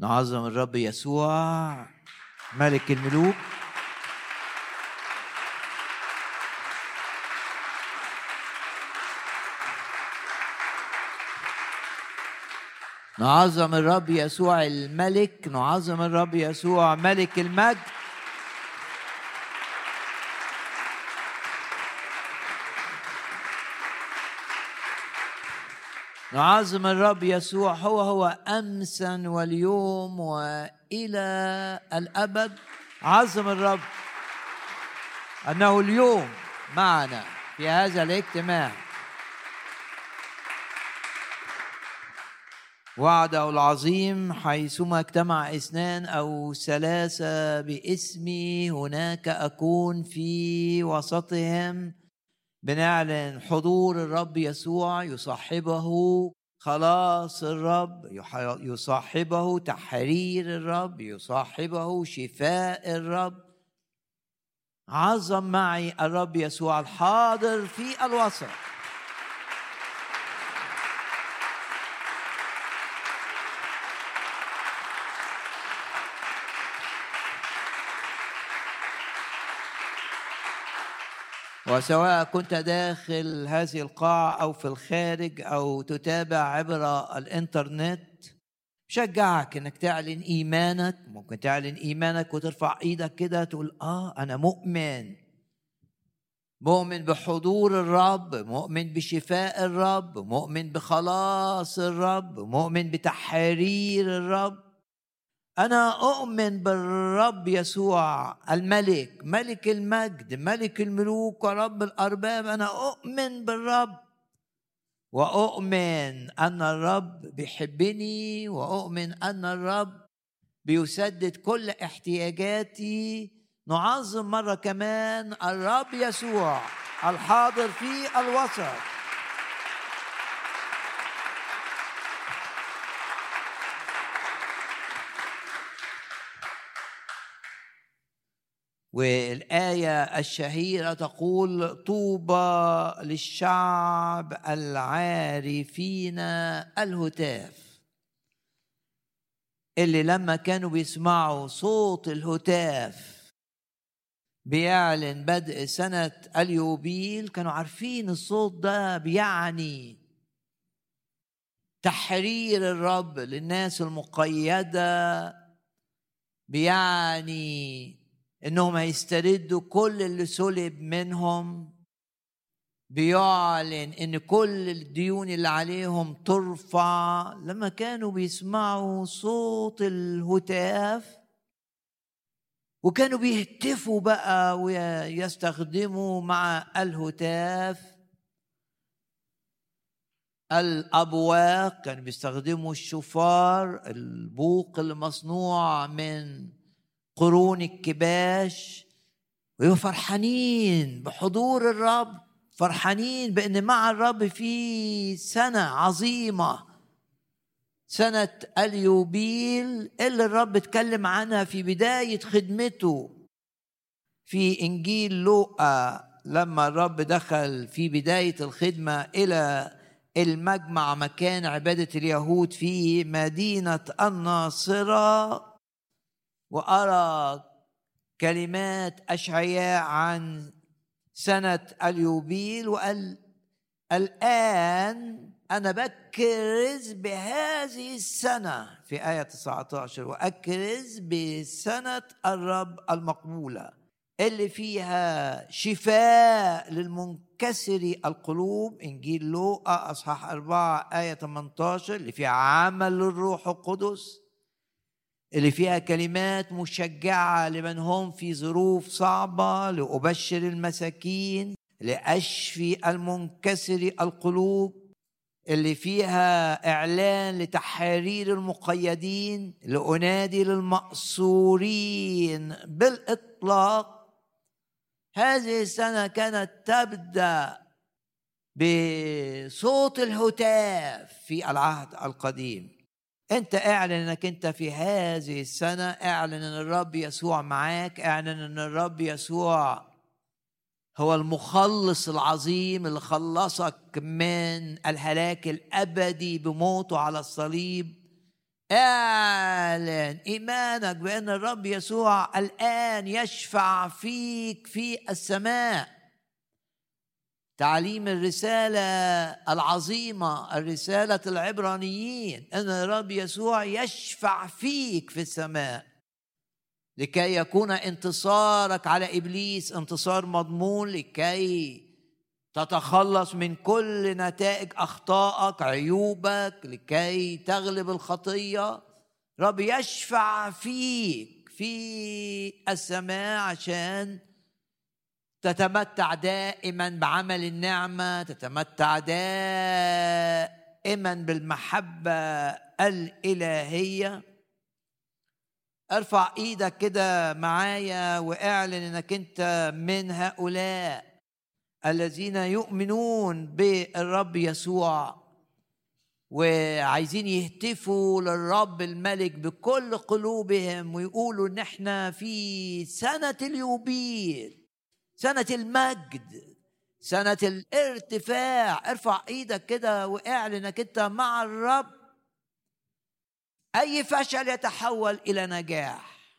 نعظم الرب يسوع ملك الملوك. نعظم الرب يسوع الملك نعظم الرب يسوع ملك المجد. نعظم الرب يسوع هو هو أمسا واليوم وإلى الأبد. عظم الرب أنه اليوم معنا في هذا الاجتماع. وعده العظيم حيثما اجتمع اثنان أو ثلاثة باسمي هناك أكون في وسطهم. بنعلن حضور الرب يسوع يصاحبه. خلاص الرب يصاحبه تحرير الرب يصاحبه شفاء الرب. عظم معي الرب يسوع الحاضر في الوسط. وسواء كنت داخل هذه القاعة أو في الخارج أو تتابع عبر الإنترنت شجعك إنك تعلن إيمانك. ممكن تعلن إيمانك وترفع إيدك كده تقول آه أنا مؤمن. مؤمن بحضور الرب مؤمن بشفاء الرب مؤمن بخلاص الرب مؤمن بتحرير الرب. أنا أؤمن بالرب يسوع الملك ملك المجد ملك الملوك ورب الأرباب. أنا أؤمن بالرب. وأؤمن أن الرب بيحبني وأؤمن أن الرب بيسدد كل احتياجاتي. نعظم مرة كمان الرب يسوع الحاضر في الوسط. والآية الشهيرة تقول طوبى للشعب العارفين الهتاف. اللي لما كانوا بيسمعوا صوت الهتاف بيعلن بدء سنة اليوبيل كانوا عارفين الصوت ده بيعني تحرير الرب للناس المقيدة بيعني انهم هيستردوا كل اللي سلب منهم بيعلن إن كل الديون اللي عليهم ترفع. لما كانوا بيسمعوا صوت الهتاف وكانوا بيهتفوا بقى ويستخدموا مع الهتاف الأبواق كانوا بيستخدموا الشفار البوق المصنوع من قرون الكباش ويبقوا فرحانين بحضور الرب فرحانين بإن مع الرب في سنة عظيمة سنة اليوبيل اللي الرب اتكلم عنها في بداية خدمته في إنجيل لوقا لما الرب دخل في بداية الخدمة إلى المجمع مكان عبادة اليهود في مدينة الناصرة. وأرى كلمات أشعياء عن سنة اليوبيل وقال الآن أنا بكرز بهذه السنة في آية 19 وأكرز بسنة الرب المقبولة اللي فيها شفاء للمنكسر القلوب. إنجيل لوقا أصحاح 4 آية 18 اللي فيها عمل الروح القدس. اللي فيها كلمات مشجعة لمن هم في ظروف صعبة لأبشر المساكين لأشفي المنكسر القلوب اللي فيها إعلان لتحرير المقيدين لأنادي للمأسورين بالإطلاق. هذه السنة كانت تبدأ بصوت الهتاف في العهد القديم. انت اعلن انك انت في هذه السنة اعلن ان الرب يسوع معاك اعلن ان الرب يسوع هو المخلص العظيم اللي خلصك من الهلاك الأبدي بموته على الصليب. اعلن إيمانك بأن الرب يسوع الآن يشفع فيك في السماء. تعليم الرسالة العظيمة الرسالة العبرانيين. إن الرب يسوع يشفع فيك في السماء. لكي يكون انتصارك على إبليس انتصار مضمون لكي تتخلص من كل نتائج أخطائك عيوبك لكي تغلب الخطية. رب يشفع فيك في السماء عشان تتمتع دائما بعمل النعمة تتمتع دائما بالمحبة الإلهية. ارفع إيدك كده معايا واعلن إنك أنت من هؤلاء الذين يؤمنون بالرب يسوع. وعايزين يهتفوا للرب الملك بكل قلوبهم ويقولوا إن إحنا في سنة اليوبيل. سنة المجد سنة الارتفاع. ارفع إيدك كده واعلن انك انت مع الرب. أي فشل يتحول إلى نجاح.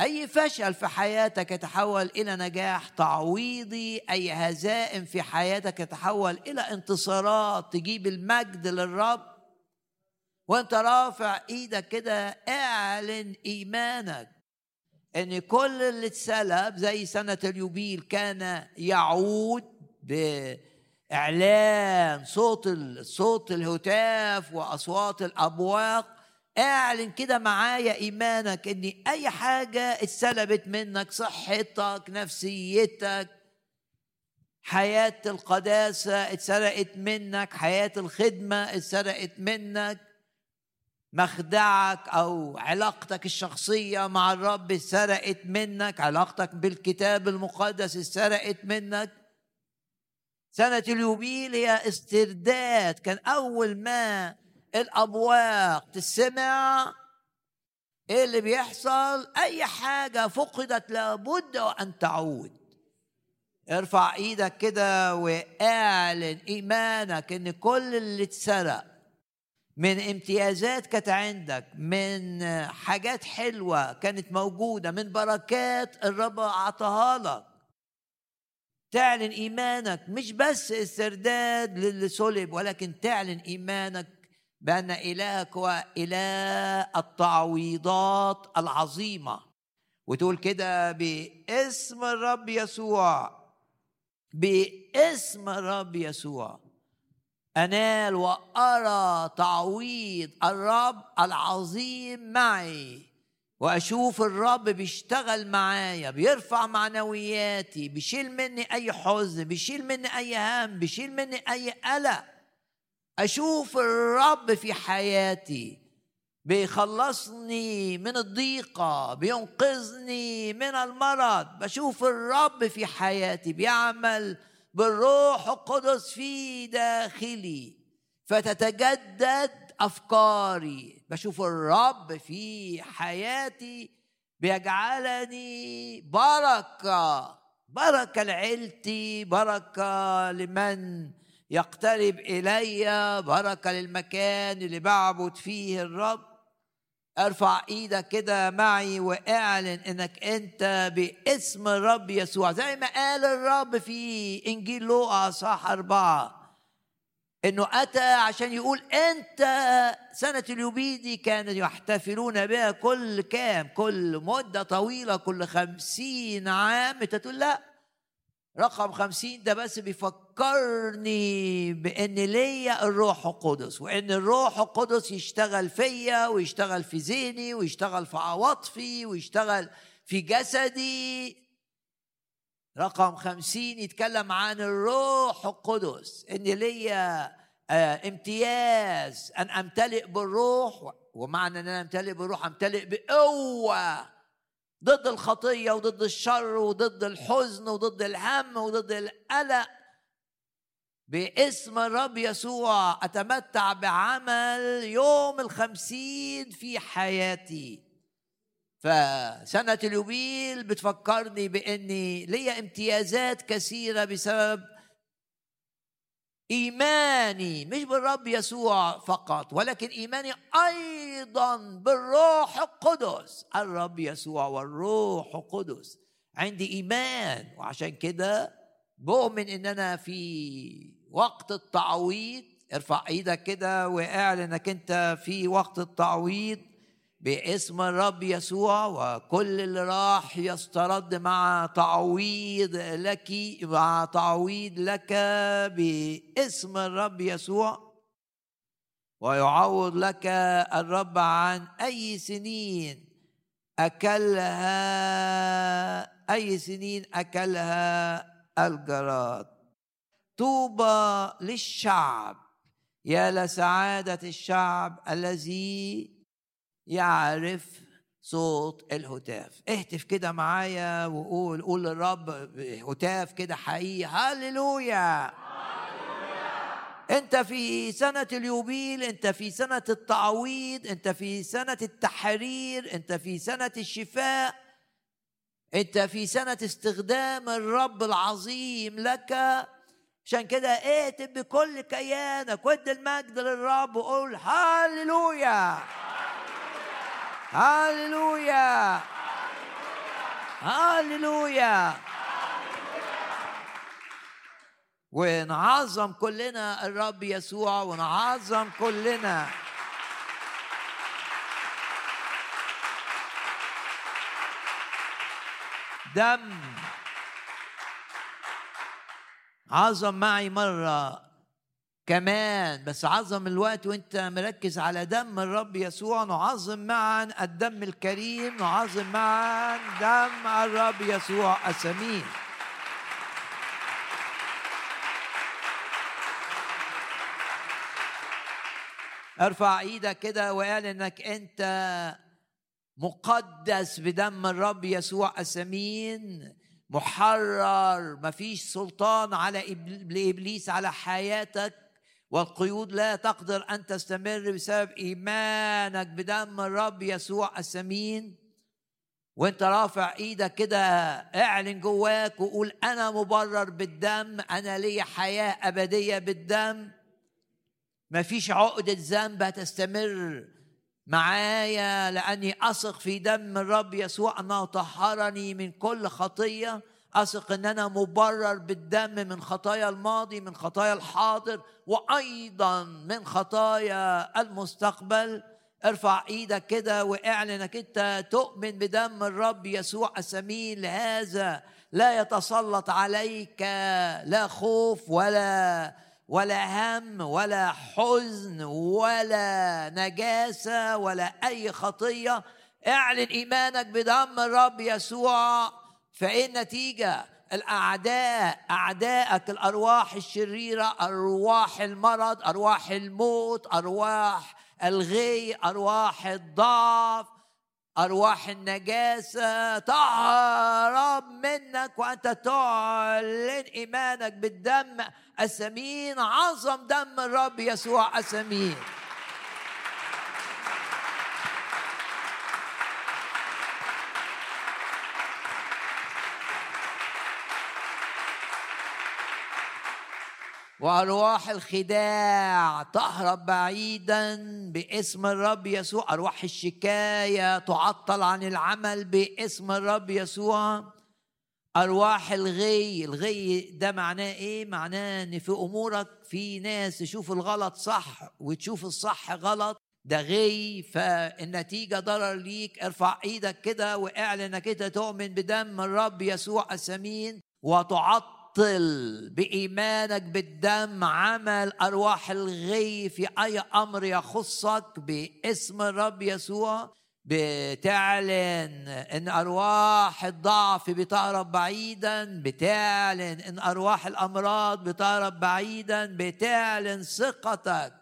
أي فشل في حياتك يتحول إلى نجاح. تعويضي أي هزائم في حياتك يتحول إلى انتصارات. تجيب المجد للرب. وانت رافع إيدك كده اعلن إيمانك. إن كل اللي اتسلب زي سنة اليوبيل كان يعود بإعلان صوت صوت الهتاف وأصوات الأبواق اعلن كده معايا إيمانك إن أي حاجة اتسلبت منك صحتك نفسيتك حياة القداسة اتسرقت منك حياة الخدمة اتسرقت منك مخدعك أو علاقتك الشخصية مع الرب اتسرقت منك علاقتك بالكتاب المقدس اتسرقت منك. سنة اليوبيل هي استرداد كان أول ما الأبواق تسمع إيه اللي بيحصل أي حاجة فقدت لابد أن تعود. ارفع إيدك كده واعلن إيمانك إن كل اللي اتسرق من امتيازات كانت عندك من حاجات حلوة كانت موجودة من بركات الرب أعطاها لك. تعلن إيمانك مش بس استرداد للي صلب ولكن تعلن إيمانك بأن إلهك هو إله التعويضات العظيمة. وتقول كده باسم الرب يسوع باسم الرب يسوع. أنال وأرى تعويض الرب العظيم معي وأشوف الرب بيشتغل معايا بيرفع معنوياتي بيشيل مني أي حزن بيشيل مني أي هم بيشيل مني أي قلق. أشوف الرب في حياتي بيخلصني من الضيقة بينقذني من المرض. بشوف الرب في حياتي بيعمل بالروح القدس في داخلي فتتجدد أفكاري. بشوف الرب في حياتي بيجعلني بركة بركة لعيلتي بركة لمن يقترب إلي بركة للمكان اللي بعبد فيه الرب. ارفع إيدك كده معي واعلن انك انت باسم الرب يسوع. زي ما قال الرب في انجيل لوقا صح اربعة انه اتى عشان يقول انت سنة اليوبيدي كانوا يحتفلون بها كل كام؟ كل مدة طويلة كل خمسين عام. انت تقول لا. رقم خمسين ده بس بيفكرني بإن ليا الروح القدس وإن الروح القدس يشتغل فيا ويشتغل في ذهني ويشتغل في عواطفي ويشتغل في جسدي. رقم خمسين يتكلم عن الروح القدس إن ليا آه، امتياز أن أمتلئ بالروح. ومعنى إن أنا أمتلئ بالروح أمتلئ بقوة. ضد الخطية وضد الشر وضد الحزن وضد الهم وضد القلق. باسم الرب يسوع أتمتع بعمل يوم الخمسين في حياتي. فسنة اليوبيل بتفكرني بأني ليا امتيازات كثيرة بسبب إيماني مش بالرب يسوع فقط ولكن إيماني أيضا بالروح القدس. الرب يسوع والروح القدس. عندي إيمان وعشان كده بؤمن إن أنا في وقت التعويض. ارفع إيدك كده واعلن إنك أنت في وقت التعويض. باسم الرب يسوع وكل اللي راح يسترد مع تعويض لك مع تعويض لك باسم الرب يسوع. ويعوض لك الرب عن أي سنين أكلها أي سنين أكلها الجراد. طوبى للشعب يا لسعادة الشعب الذي يعرف صوت الهتاف. اهتف كده معايا وقول قول للرب هتاف كده حقيقي. هللويا. انت في سنة اليوبيل انت في سنة التعويض انت في سنة التحرير انت في سنة الشفاء انت في سنة استخدام الرب العظيم لك. عشان كده اهتف بكل كيانك ودي المجد للرب وقول هللويا. هللويا هللويا ونعظم كلنا الرب يسوع ونعظم كلنا. دم. عظم معي مرة كمان بس عظم الوقت وانت مركز على دم الرب يسوع نعظم معا الدم الكريم نعظم معا دم الرب يسوع السمين ارفع إيدك كده وقال انك انت مقدس بدم الرب يسوع السمين محرر مفيش سلطان على لإبليس على حياتك. والقيود لا تقدر أن تستمر بسبب إيمانك بدم الرب يسوع السمين. وأنت رافع إيدك كده اعلن جواك وقول أنا مبرر بالدم أنا لي حياة أبدية بالدم. مفيش عقدة ذنب هتستمر معايا لأني أثق في دم الرب يسوع أنه طهرني من كل خطية. أثق إن أنا مبرر بالدم من خطايا الماضي من خطايا الحاضر وأيضا من خطايا المستقبل. ارفع إيدك كده واعلن إنك أنت تؤمن بدم الرب يسوع السمين لهذا لا يتسلط عليك لا خوف ولا ولا هم ولا حزن ولا نجاسة ولا أي خطية. اعلن إيمانك بدم الرب يسوع. فإيه النتيجة؟ الأعداء اعدائك الأرواح الشريرة أرواح المرض أرواح الموت أرواح الغي أرواح الضعف أرواح النجاسة. تهرب منك وأنت تعلن إيمانك بالدم الثمين عظم دم الرب يسوع الثمين وأرواح الخداع تهرب بعيدا باسم الرب يسوع. أرواح الشكاية تعطل عن العمل باسم الرب يسوع. أرواح الغي الغي ده معناه إيه؟ معناه إن في أمورك في ناس تشوف الغلط صح وتشوف الصح غلط. ده غي فالنتيجة ضرر ليك. ارفع إيدك كده واعلن إنك أنت تؤمن بدم الرب يسوع الثمين وتعطل تعطل بإيمانك بالدم عمل أرواح الغي في أي أمر يخصك باسم الرب يسوع. بتعلن إن أرواح الضعف بتهرب بعيدا بتعلن إن أرواح الأمراض بتهرب بعيدا بتعلن ثقتك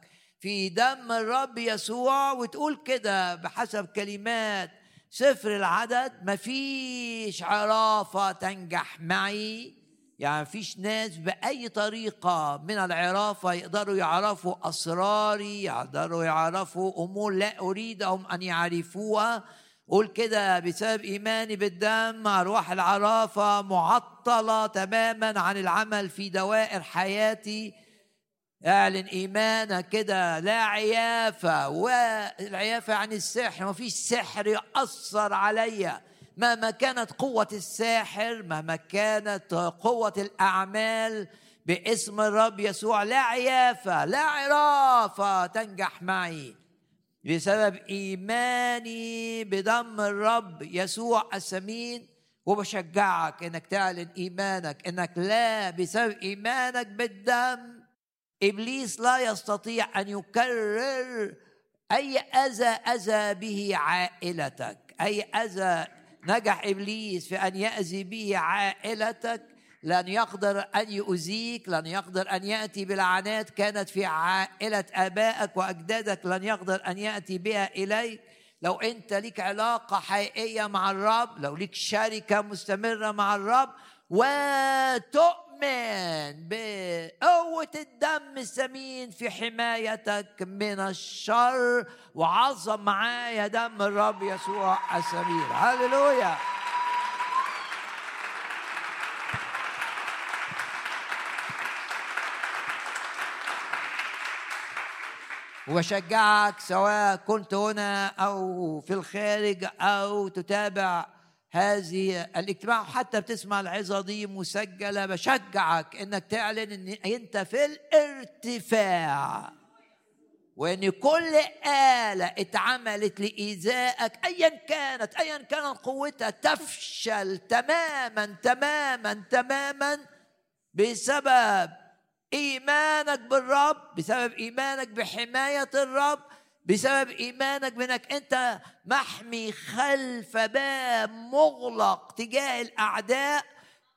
في دم الرب يسوع. وتقول كده بحسب كلمات سفر العدد مفيش عرافة تنجح معي يعني فيش ناس بأي طريقة من العرافة يقدروا يعرفوا أسراري يقدروا يعرفوا أمور لا أريدهم أن يعرفوها. قول كده بسبب إيماني بالدم أرواح العرافة معطلة تماما عن العمل في دوائر حياتي. اعلن إيمانك كده لا عيافة والعيافة يعني السحر ما فيش سحر يأثر عليا. مهما كانت قوة الساحر مهما كانت قوة الأعمال باسم الرب يسوع لا عيافه لا عرافه تنجح معي. بسبب إيماني بدم الرب يسوع السمين وبشجعك إنك تعلن إيمانك إنك لا بسبب إيمانك بالدم إبليس لا يستطيع أن يكرر أي أذى أذى به عائلتك أي أذى نجح إبليس في أن يأذي به عائلتك؟ لن يقدر أن يؤذيك لن يقدر أن يأتي بلعنات كانت في عائلة آبائك وأجدادك لن يقدر أن يأتي بها إليك. لو أنت ليك علاقة حقيقية مع الرب لو ليك شركة مستمرة مع الرب وتؤمن بقوة الدم الثمين في حمايتك من الشر وعظم معايا دم الرب يسوع السمير. هللويا. وبشجعك سواء كنت هنا أو في الخارج أو تتابع هذه الاجتماع حتى بتسمع العظة دي مسجلة بشجعك إنك تعلن إن أنت في الارتفاع. وإن كل آلة اتعملت لإيذائك أيا كانت أيا كانت قوتها تفشل تماما تماما تماما بسبب إيمانك بالرب بسبب إيمانك بحماية الرب بسبب إيمانك بأنك أنت محمي خلف باب مغلق تجاه الأعداء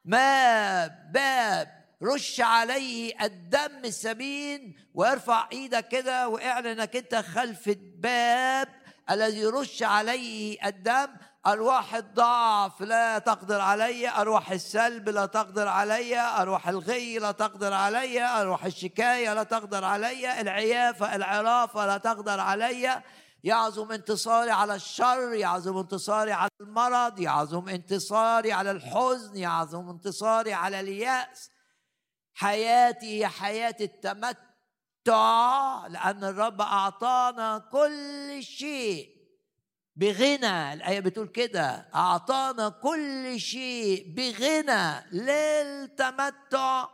ما باب رش عليه الدم السمين وارفع إيدك كده وإعلن أنك أنت خلف الباب الذي رش عليه الدم. أرواح الضعف لا تقدر علي. أرواح السلب لا تقدر علي. أرواح الغي لا تقدر علي. أرواح الشكاية لا تقدر علي. العيافة العرافة لا تقدر علي. يعظم انتصاري على الشر يعظم انتصاري على المرض يعظم انتصاري على الحزن يعظم انتصاري على اليأس. حياتي هي حياة التمتع لأن الرب أعطانا كل شيء. بغنى. الآية بتقول كده أعطانا كل شيء بغنى للتمتع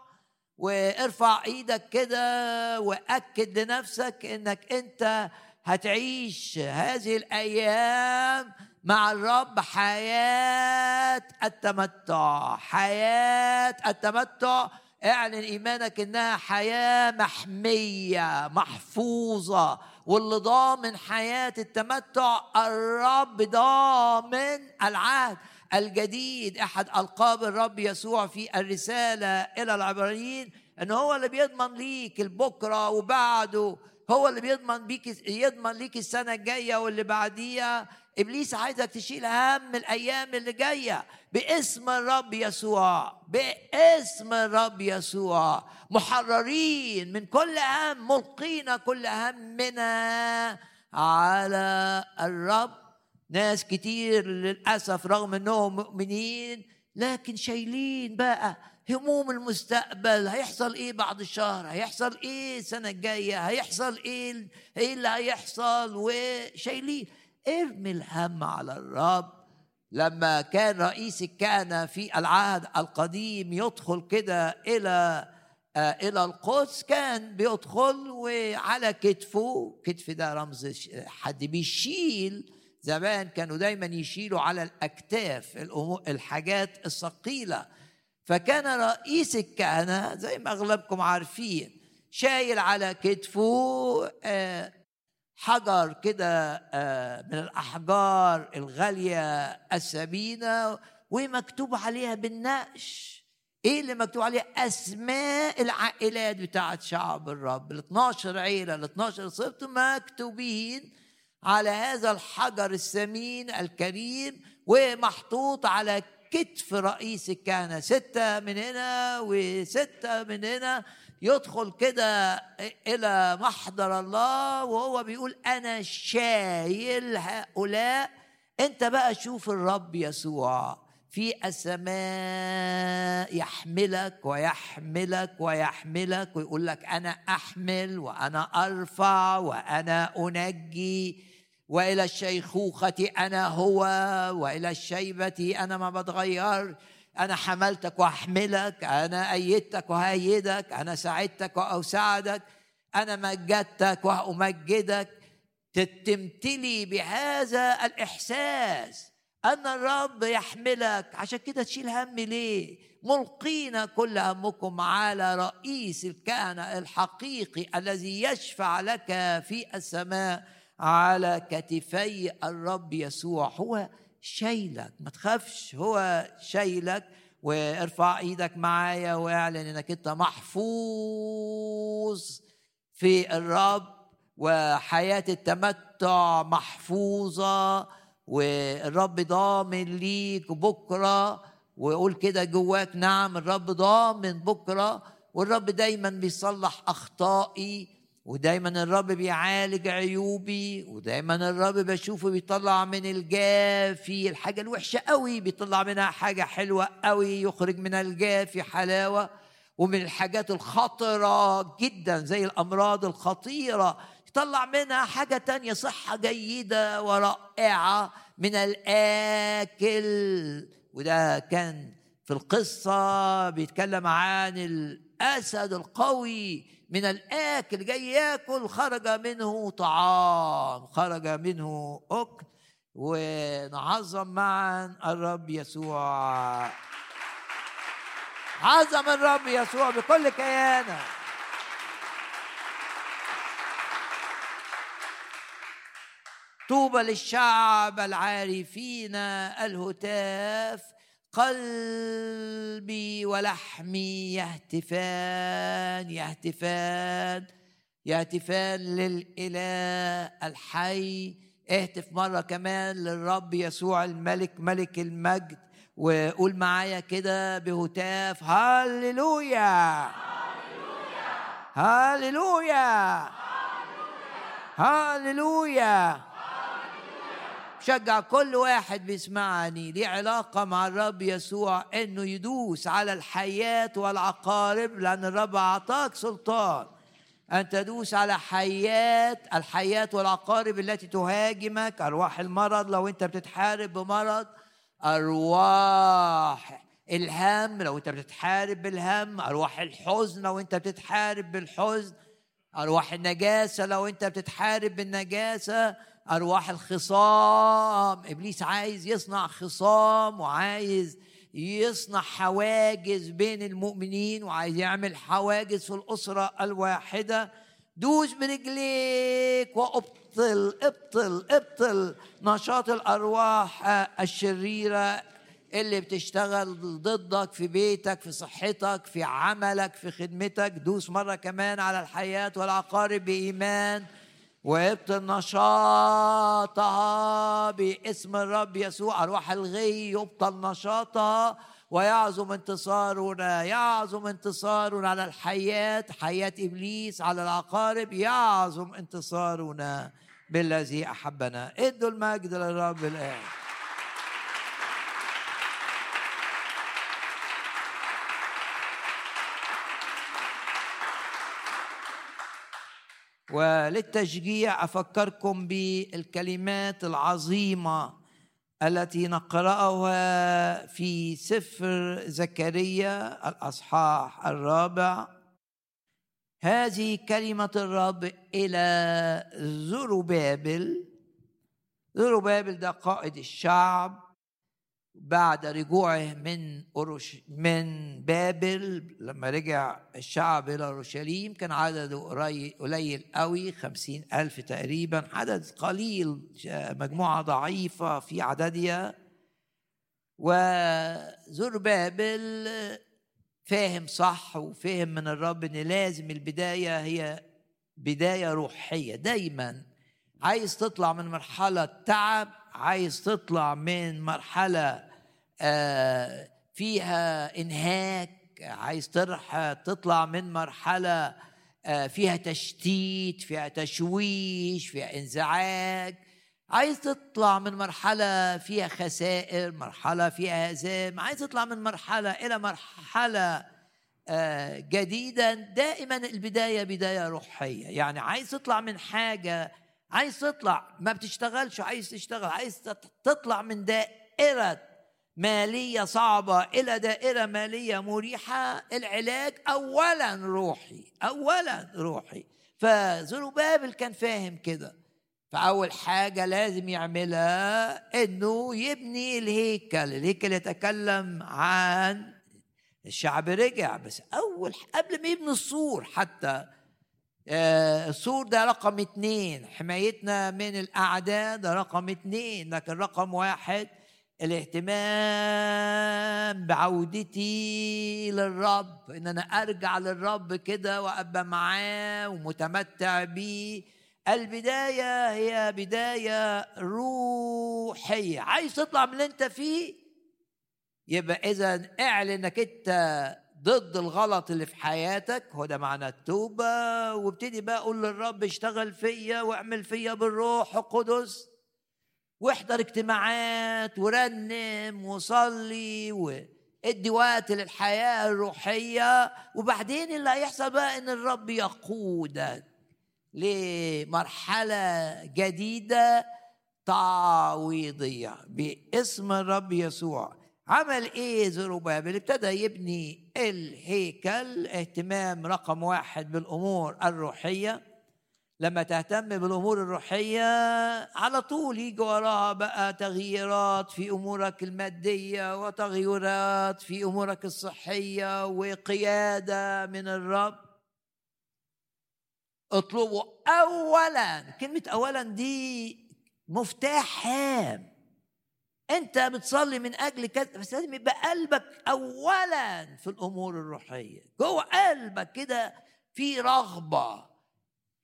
وارفع إيدك كده وأكد لنفسك إنك أنت هتعيش هذه الأيام مع الرب. حياة التمتع حياة التمتع. اعلن إيمانك إنها حياة محمية محفوظة. واللي ضامن حياة التمتع الرب ضامن العهد الجديد. أحد ألقاب الرب يسوع في الرسالة إلى العبرانيين إن هو اللي بيضمن ليك البكرة وبعده هو اللي بيضمن بيك يضمن ليك السنة الجاية واللي بعديها. إبليس عايزك تشيل هم الأيام اللي جاية باسم الرب يسوع باسم الرب يسوع. محررين من كل هم ملقين كل همنا على الرب. ناس كتير للأسف رغم إنهم مؤمنين لكن شايلين بقى هموم المستقبل. هيحصل إيه بعد الشهر؟ هيحصل إيه السنة الجاية؟ هيحصل إيه إيه اللي هيحصل؟ وشايلين. ارمي الهم على الرب. لما كان رئيس الكهنة في العهد القديم يدخل كده إلى آه، إلى القدس كان بيدخل وعلى كتفه كتف ده رمز حد بيشيل. زمان كانوا دايما يشيلوا على الأكتاف الحاجات الثقيلة. فكان رئيس الكهنة زي ما أغلبكم عارفين شايل على كتفه آه، حجر كده آه، من الأحجار الغالية الثمينه ومكتوب عليها بالنقش. إيه اللي مكتوب عليها أسماء العائلات بتاعت شعب الرب. ال 12 عيلة ال 12 سبط مكتوبين على هذا الحجر الثمين الكريم ومحطوط على كتف رئيس الكهنة. ستة من هنا وستة من هنا. يدخل كده إلى محضر الله وهو بيقول أنا شايل هؤلاء. أنت بقى شوف الرب يسوع في السماء يحملك ويحملك ويحملك ويقول لك أنا أحمل وأنا أرفع وأنا أنجي وإلى الشيخوخة أنا هو وإلى الشيبة أنا ما بتغير. أنا حملتك وأحملك أنا أيدتك وهيدك أنا ساعدتك وأساعدك أنا مجدتك وأمجدك. تمتلي بهذا الإحساس أن الرب يحملك. عشان كده تشيل هم ليه؟ ملقين كل همكم على رئيس الكهنة الحقيقي الذي يشفع لك في السماء على كتفي الرب يسوع. هو شايلك ما تخافش هو شايلك وارفع إيدك معايا واعلن انك انت محفوظ في الرب وحياة التمتع محفوظة والرب ضامن ليك بكرة وقول كده جواك نعم الرب ضامن بكرة والرب دايما بيصلح أخطائي ودايما الرب بيعالج عيوبي ودايما الرب بشوفه بيطلع من الجافي. الحاجة الوحشة قوي بيطلع منها حاجة حلوة قوي يخرج من الجافي حلاوة. ومن الحاجات الخطرة جدا زي الأمراض الخطيرة يطلع منها حاجة تانية صحة جيدة ورائعة من الآكل. وده كان في القصة بيتكلم عن الأسد القوي من الآكل جاي ياكل خرج منه طعام خرج منه أكل ونعظم معا الرب يسوع. عظم الرب يسوع بكل كيانه. طوبى للشعب العارفين الهتاف قلبي ولحمي يهتفان يهتفان يهتفان للإله الحي. اهتف مرة كمان للرب يسوع الملك ملك المجد وقول معايا كده بهتاف هللويا! هللويا! هللويا! شجع كل واحد بيسمعني ليه علاقة مع الرب يسوع إنه يدوس على الحياة والعقارب لأن الرب أعطاك سلطان. أن تدوس على حياة الحياة والعقارب التي تهاجمك أرواح المرض لو أنت بتتحارب بمرض أرواح الهم لو أنت بتتحارب بالهم أرواح الحزن لو أنت بتتحارب بالحزن أرواح النجاسة لو أنت بتتحارب بالنجاسة. أرواح الخصام. إبليس عايز يصنع خصام وعايز يصنع حواجز بين المؤمنين وعايز يعمل حواجز في الأسرة الواحدة. دوس برجليك وأبطل أبطل أبطل نشاط الأرواح الشريرة اللي بتشتغل ضدك في بيتك في صحتك في عملك في خدمتك. دوس مرة كمان على الحياة والعقارب بإيمان. وابطل نشاطها باسم الرب يسوع أرواح الغي يبطل نشاطها ويعظم انتصارنا يعظم انتصارنا على الحياة حياة إبليس على العقارب يعظم انتصارنا بالذي أحبنا. ادوا المجد للرب الآن. وللتشجيع أفكركم بالكلمات العظيمة التي نقرأها في سفر زكريا الأصحاح الرابع. هذه كلمة الرب إلى زربابل زربابل ده قائد الشعب. بعد رجوعه من أورش من بابل لما رجع الشعب إلى أورشليم كان عدده قليل قوي خمسين ألف تقريبا عدد قليل مجموعة ضعيفة في عددها. وزربابل فاهم صح وفهم من الرب إن لازم البداية هي بداية روحية. دايما عايز تطلع من مرحلة تعب عايز تطلع من مرحلة فيها إنهاك عايز تطلع من مرحلة آه، فيها تشتيت فيها تشويش فيها انزعاج. عايز تطلع من مرحلة فيها خسائر مرحلة فيها هزام. عايز تطلع من مرحلة إلى مرحلة آه، جديدة. دائما البداية بداية روحية. يعني عايز تطلع من حاجة عايز تطلع ما بتشتغلش عايز تشتغل عايز تطلع من دائرة مالية صعبة إلى دائرة مالية مريحة العلاج أولا روحي أولا روحي. فزروبابل كان فاهم كده. فأول حاجة لازم يعملها إنه يبني الهيكل. الهيكل يتكلم عن الشعب رجع بس أول قبل ما يبني السور حتى آه، السور ده رقم اتنين. حمايتنا من الأعداء ده رقم اتنين لكن رقم واحد الاهتمام بعودتي للرب إن أنا أرجع للرب كده وأبقى معاه ومتمتع بيه. البداية هي بداية روحية. عايز تطلع من اللي أنت فيه؟ يبقى إذا اعلن إنك أنت ضد الغلط اللي في حياتك هو ده معنى التوبة. وابتدي بقى أقول للرب اشتغل فيا واعمل فيا بالروح القدس. واحضر اجتماعات ورنم وصلي وادي وقت للحياة الروحية. وبعدين اللي هيحصل بقى إن الرب يقودك لمرحلة جديدة تعويضية باسم الرب يسوع. عمل إيه زروبابل ابتدى يبني الهيكل اهتمام رقم واحد بالأمور الروحية. لما تهتم بالأمور الروحية على طول يجي وراها بقى تغييرات في أمورك المادية وتغييرات في أمورك الصحية وقيادة من الرب. اطلبوا اولا كلمة اولا دي مفتاح هام. أنت بتصلي من أجل كذا بس لازم يبقى قلبك اولا في الأمور الروحية. جوه قلبك كده في رغبة.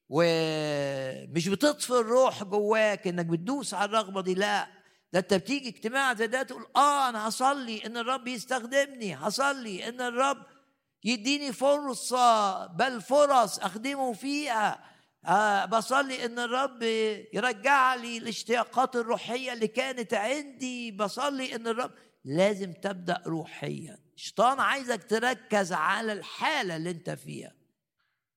ومش بتطفي الروح جواك إنك بتدوس على الرغبة دي لا. ده أنت بتيجي اجتماع زي ده تقول آه أنا هصلي إن الرب يستخدمني هصلي إن الرب يديني فرصة بل فرص أخدمه فيها. آه بصلي إن الرب يرجع لي الاشتياقات الروحية اللي كانت عندي. بصلي إن الرب لازم تبدأ روحيا. الشيطان عايزك تركز على الحالة اللي أنت فيها.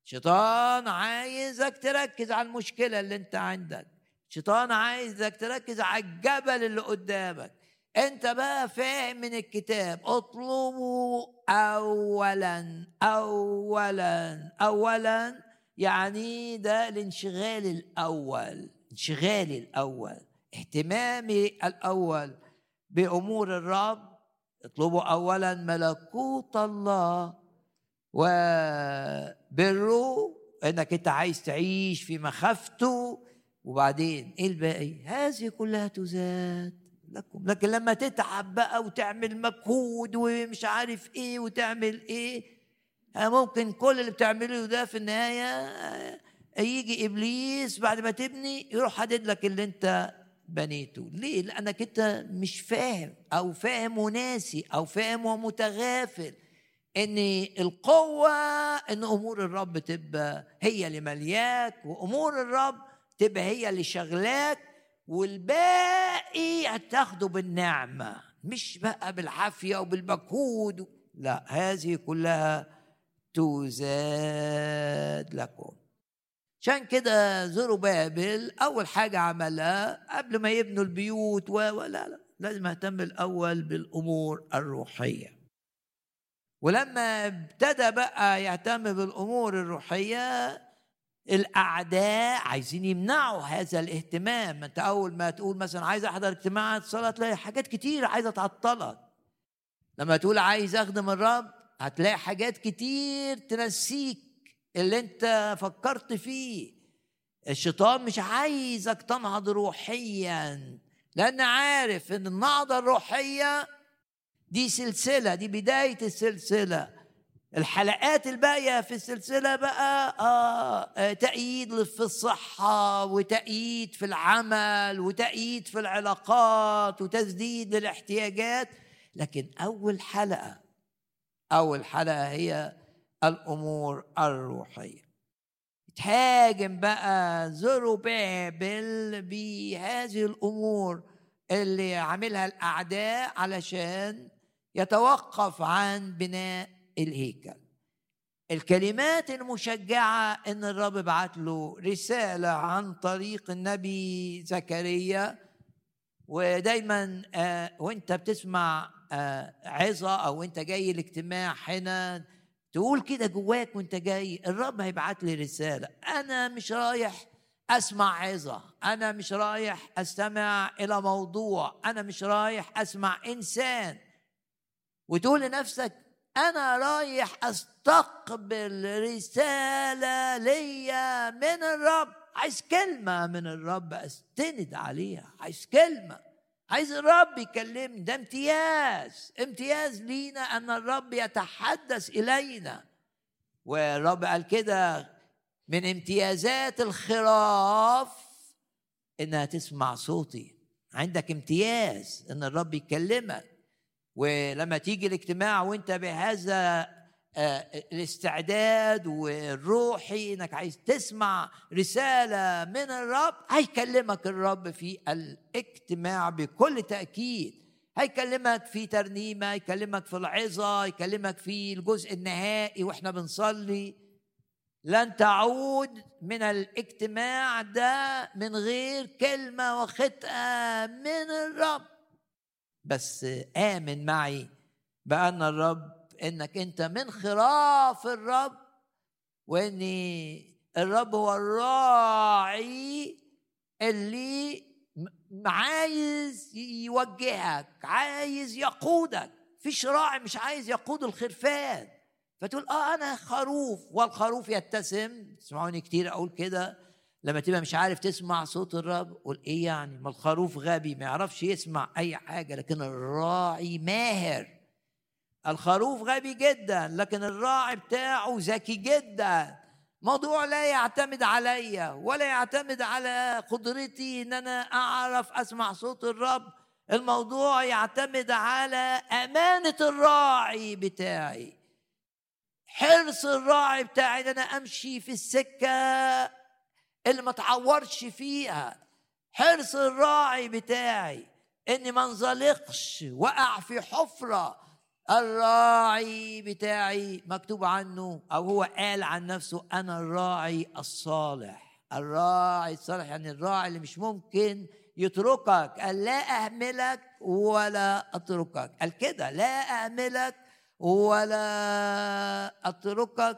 شيطان عايزك تركز على المشكلة اللي انت عندك. شيطان عايزك تركز على الجبل اللي قدامك. انت بقى فاهم من الكتاب. اطلبوا اولا اولا اولا. يعني ده الانشغال الأول انشغالي الأول اهتمامي الأول بأمور الرب. اطلبوا اولا ملكوت الله. وبره إنك أنت عايز تعيش في مخافته. وبعدين إيه الباقي؟ هذه كلها تزاد لكم. لكن لما تتعب بقى وتعمل مجهود ومش عارف إيه وتعمل إيه ممكن كل اللي بتعمله ده في النهاية يجي إبليس بعد ما تبني يروح حدد لك اللي أنت بنيته. ليه؟ لأنك أنت مش فاهم أو فاهم وناسي أو فاهم ومتغافل. إن القوة إن أمور الرب تبقى هي اللي ملياك وأمور الرب تبقى هي اللي شغلاك والباقي هتاخده بالنعمة مش بقى بالعافية وبالمجهود. لا هذه كلها تزاد لكم. عشان كده زروا بابل أول حاجة عملها قبل ما يبنوا البيوت و لا لا لازم أهتم الأول بالأمور الروحية. ولما ابتدى بقى يهتم بالأمور الروحية الأعداء عايزين يمنعوا هذا الاهتمام. أنت أول ما تقول مثلا عايز أحضر اجتماعات صلاه تلاقي حاجات كتير عايزه تعطلك لما تقول عايز أخدم الرب هتلاقي حاجات كتير تنسيك اللي أنت فكرت فيه. الشيطان مش عايزك تنهض روحيا لأن عارف إن النهضة الروحية دي سلسلة دي بداية السلسلة. الحلقات الباقية في السلسلة بقى آه, آه تأييد في الصحة وتأييد في العمل وتأييد في العلاقات وتسديد للاحتياجات. لكن أول حلقة أول حلقة هي الأمور الروحية. تهاجم بقى زروبابل بهذه الأمور اللي عاملها الأعداء علشان يتوقف عن بناء الهيكل. الكلمات المشجعة إن الرب بعت له رسالة عن طريق النبي زكريا ودايما آه، وإنت بتسمع آه، عظة أو إنت جاي الاجتماع هنا تقول كده جواك وإنت جاي الرب هيبعت لي رسالة. أنا مش رايح أسمع عظة أنا مش رايح أستمع إلى موضوع أنا مش رايح أسمع إنسان. وتقول لنفسك أنا رايح أستقبل رسالة ليا من الرب. عايز كلمة من الرب أستند عليها. عايز كلمة. عايز الرب يكلمني. ده امتياز. امتياز لينا أن الرب يتحدث إلينا. والرب قال كده من امتيازات الخراف إنها تسمع صوتي. عندك امتياز إن الرب يكلمك. ولما تيجي الاجتماع وانت بهذا آه، الاستعداد والروحي انك عايز تسمع رسالة من الرب هيكلمك الرب في الاجتماع بكل تأكيد. هيكلمك في ترنيمة يكلمك في العظة يكلمك في الجزء النهائي وإحنا بنصلي. لن تعود من الاجتماع ده من غير كلمة وخطأه من الرب. بس آمن معي بأن الرب إنك أنت من خراف الرب وإن الرب هو الراعي اللي عايز يوجهك عايز يقودك. فيش راعي مش عايز يقود الخرفان. فتقول آه أنا خروف والخروف يتسم. تسمعوني كتير أقول كده. لما تبقى مش عارف تسمع صوت الرب قول إيه يعني؟ ما الخروف غبي ما يعرفش يسمع أي حاجة لكن الراعي ماهر. الخروف غبي جدا لكن الراعي بتاعه ذكي جدا. موضوع لا يعتمد عليا ولا يعتمد على قدرتي إن أنا أعرف أسمع صوت الرب. الموضوع يعتمد على أمانة الراعي بتاعي. حرص الراعي بتاعي إن أنا أمشي في السكة اللي ما تعورش فيها. حرص الراعي بتاعي إني ما انزلقش وقع في حفرة. الراعي بتاعي مكتوب عنه أو هو قال عن نفسه أنا الراعي الصالح. الراعي الصالح يعني الراعي اللي مش ممكن يتركك. قال لا أهملك ولا أتركك. قال كده لا أهملك ولا أتركك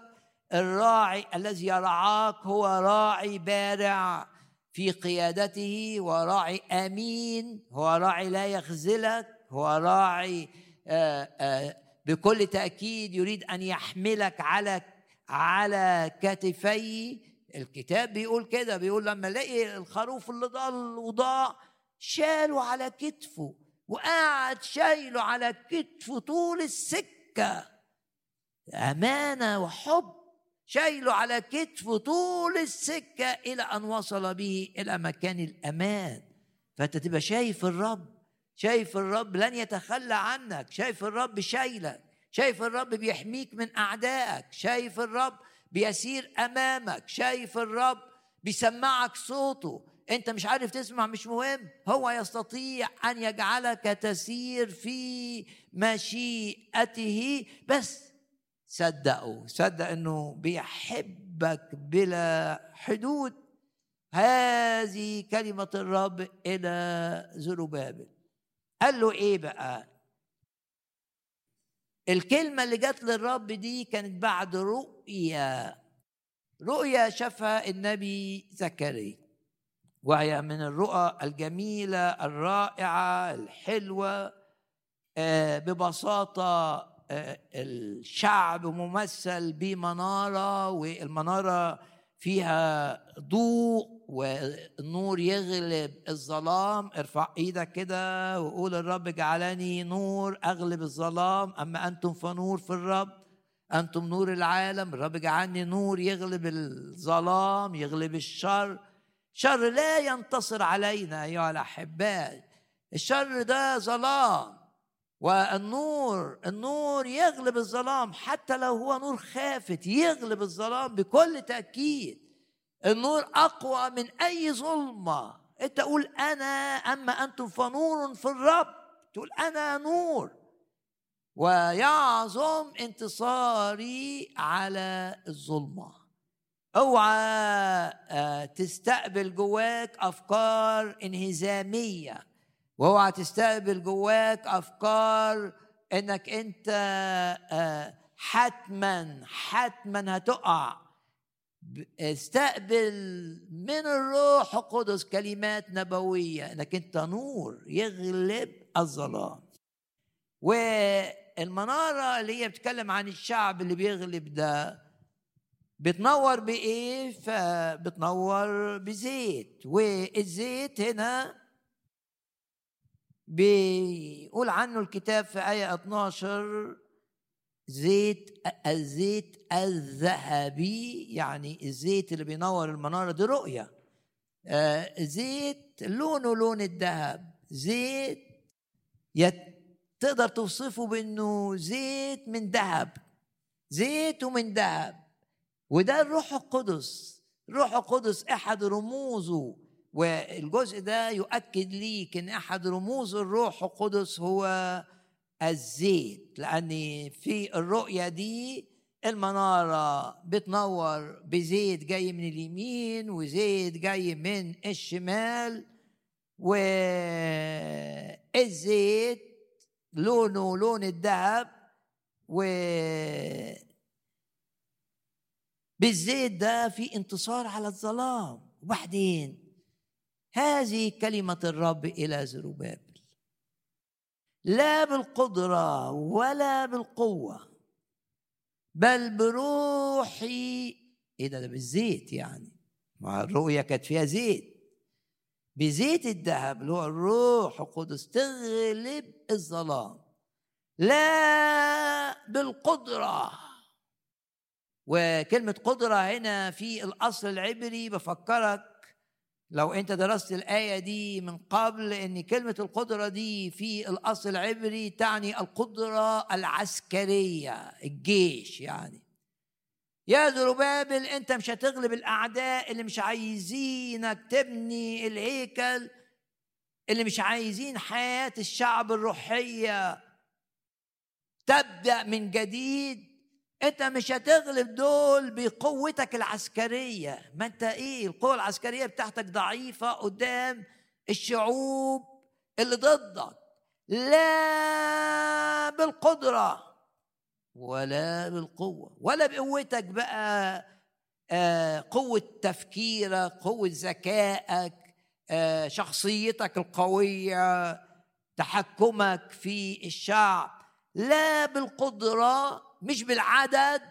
الراعي الذي يرعاك هو راعي بارع في قيادته وراعي أمين هو راعي لا يخذلك هو راعي آه، آه، بكل تأكيد يريد أن يحملك على على كتفي. الكتاب بيقول كده بيقول لما لقي الخروف اللي ضل وضاع شاله على كتفه وقعد شايله على كتفه طول السكة. أمانة وحب. شايله على كتفه طول السكة إلى أن وصل به إلى مكان الأمان. فأنت تبقى شايف الرب شايف الرب لن يتخلى عنك شايف الرب شايلك شايف الرب بيحميك من أعدائك شايف الرب بيسير أمامك شايف الرب بيسمعك صوته. أنت مش عارف تسمع مش مهم. هو يستطيع أن يجعلك تسير في مشيئته. بس صدقوا. صدق إنه بيحبك بلا حدود. هذه كلمة الرب إلى زروبابل قال له إيه بقى؟ الكلمة اللي جت للرب دي كانت بعد رؤية رؤية شافها النبي زكريا. وهي من الرؤى الجميلة الرائعة الحلوة آه، ببساطة الشعب ممثل بمنارة والمنارة فيها ضوء والنور يغلب الظلام. ارفع إيدك كده وقول الرب جعلني نور اغلب الظلام. أما أنتم فنور في الرب أنتم نور العالم. الرب جعلني نور يغلب الظلام يغلب الشر. شر لا ينتصر علينا ايها الأحباء. الشر ده ظلام. والنور النور يغلب الظلام حتى لو هو نور خافت يغلب الظلام بكل تأكيد. النور أقوى من أي ظلمة. أنت قول أنا أما أنتم فنور في الرب. تقول أنا نور. ويعظم انتصاري على الظلمة. أوعى آه، تستقبل جواك أفكار انهزامية. واوعى تستقبل جواك أفكار إنك أنت آه، حتما حتما هتقع. استقبل من الروح القدس كلمات نبوية. إنك أنت نور يغلب الظلام. والمنارة اللي هي بتتكلم عن الشعب اللي بيغلب ده بتنور بإيه؟ فبتنور بزيت. والزيت هنا بيقول عنه الكتاب في آية 12 زيت الزيت الذهبي يعني الزيت اللي بينور المنارة دي رؤية. آه زيت لونه لون الذهب. زيت يت تقدر توصفه بإنه زيت من ذهب. زيت ومن ذهب. وده الروح القدس. الروح القدس أحد رموزه. والجزء ده يؤكد ليك إن أحد رموز الروح القدس هو الزيت لأن في الرؤية دي المنارة بتنور بزيت جاي من اليمين وزيت جاي من الشمال والزيت لونه لون الذهب و بالزيت ده في انتصار على الظلام. وبعدين هذه كلمة الرب إلى زروبابل. لا بالقدرة ولا بالقوة بل بروحي إيه ده؟ ده بالزيت يعني. ما الرؤية كانت فيها زيت. بزيت الذهب اللي هو الروح القدس تغلب الظلام. لا بالقدرة. وكلمة قدرة هنا في الأصل العبري بفكرك لو انت درست الآية دي من قبل إن كلمة القدرة دي في الأصل العبري تعني القدرة العسكرية الجيش يعني. يا زربابل انت مش هتغلب الأعداء اللي مش عايزينك تبني الهيكل اللي مش عايزين حياة الشعب الروحية تبدأ من جديد. انت مش هتغلب دول بقوتك العسكرية. ما انت إيه القوة العسكرية بتاعتك ضعيفة قدام الشعوب اللي ضدك. لا بالقدرة ولا بالقوة. ولا بقوتك بقى آه، قوة تفكيرك قوة ذكائك آه، شخصيتك القوية تحكمك في الشعب. لا بالقدرة مش بالعدد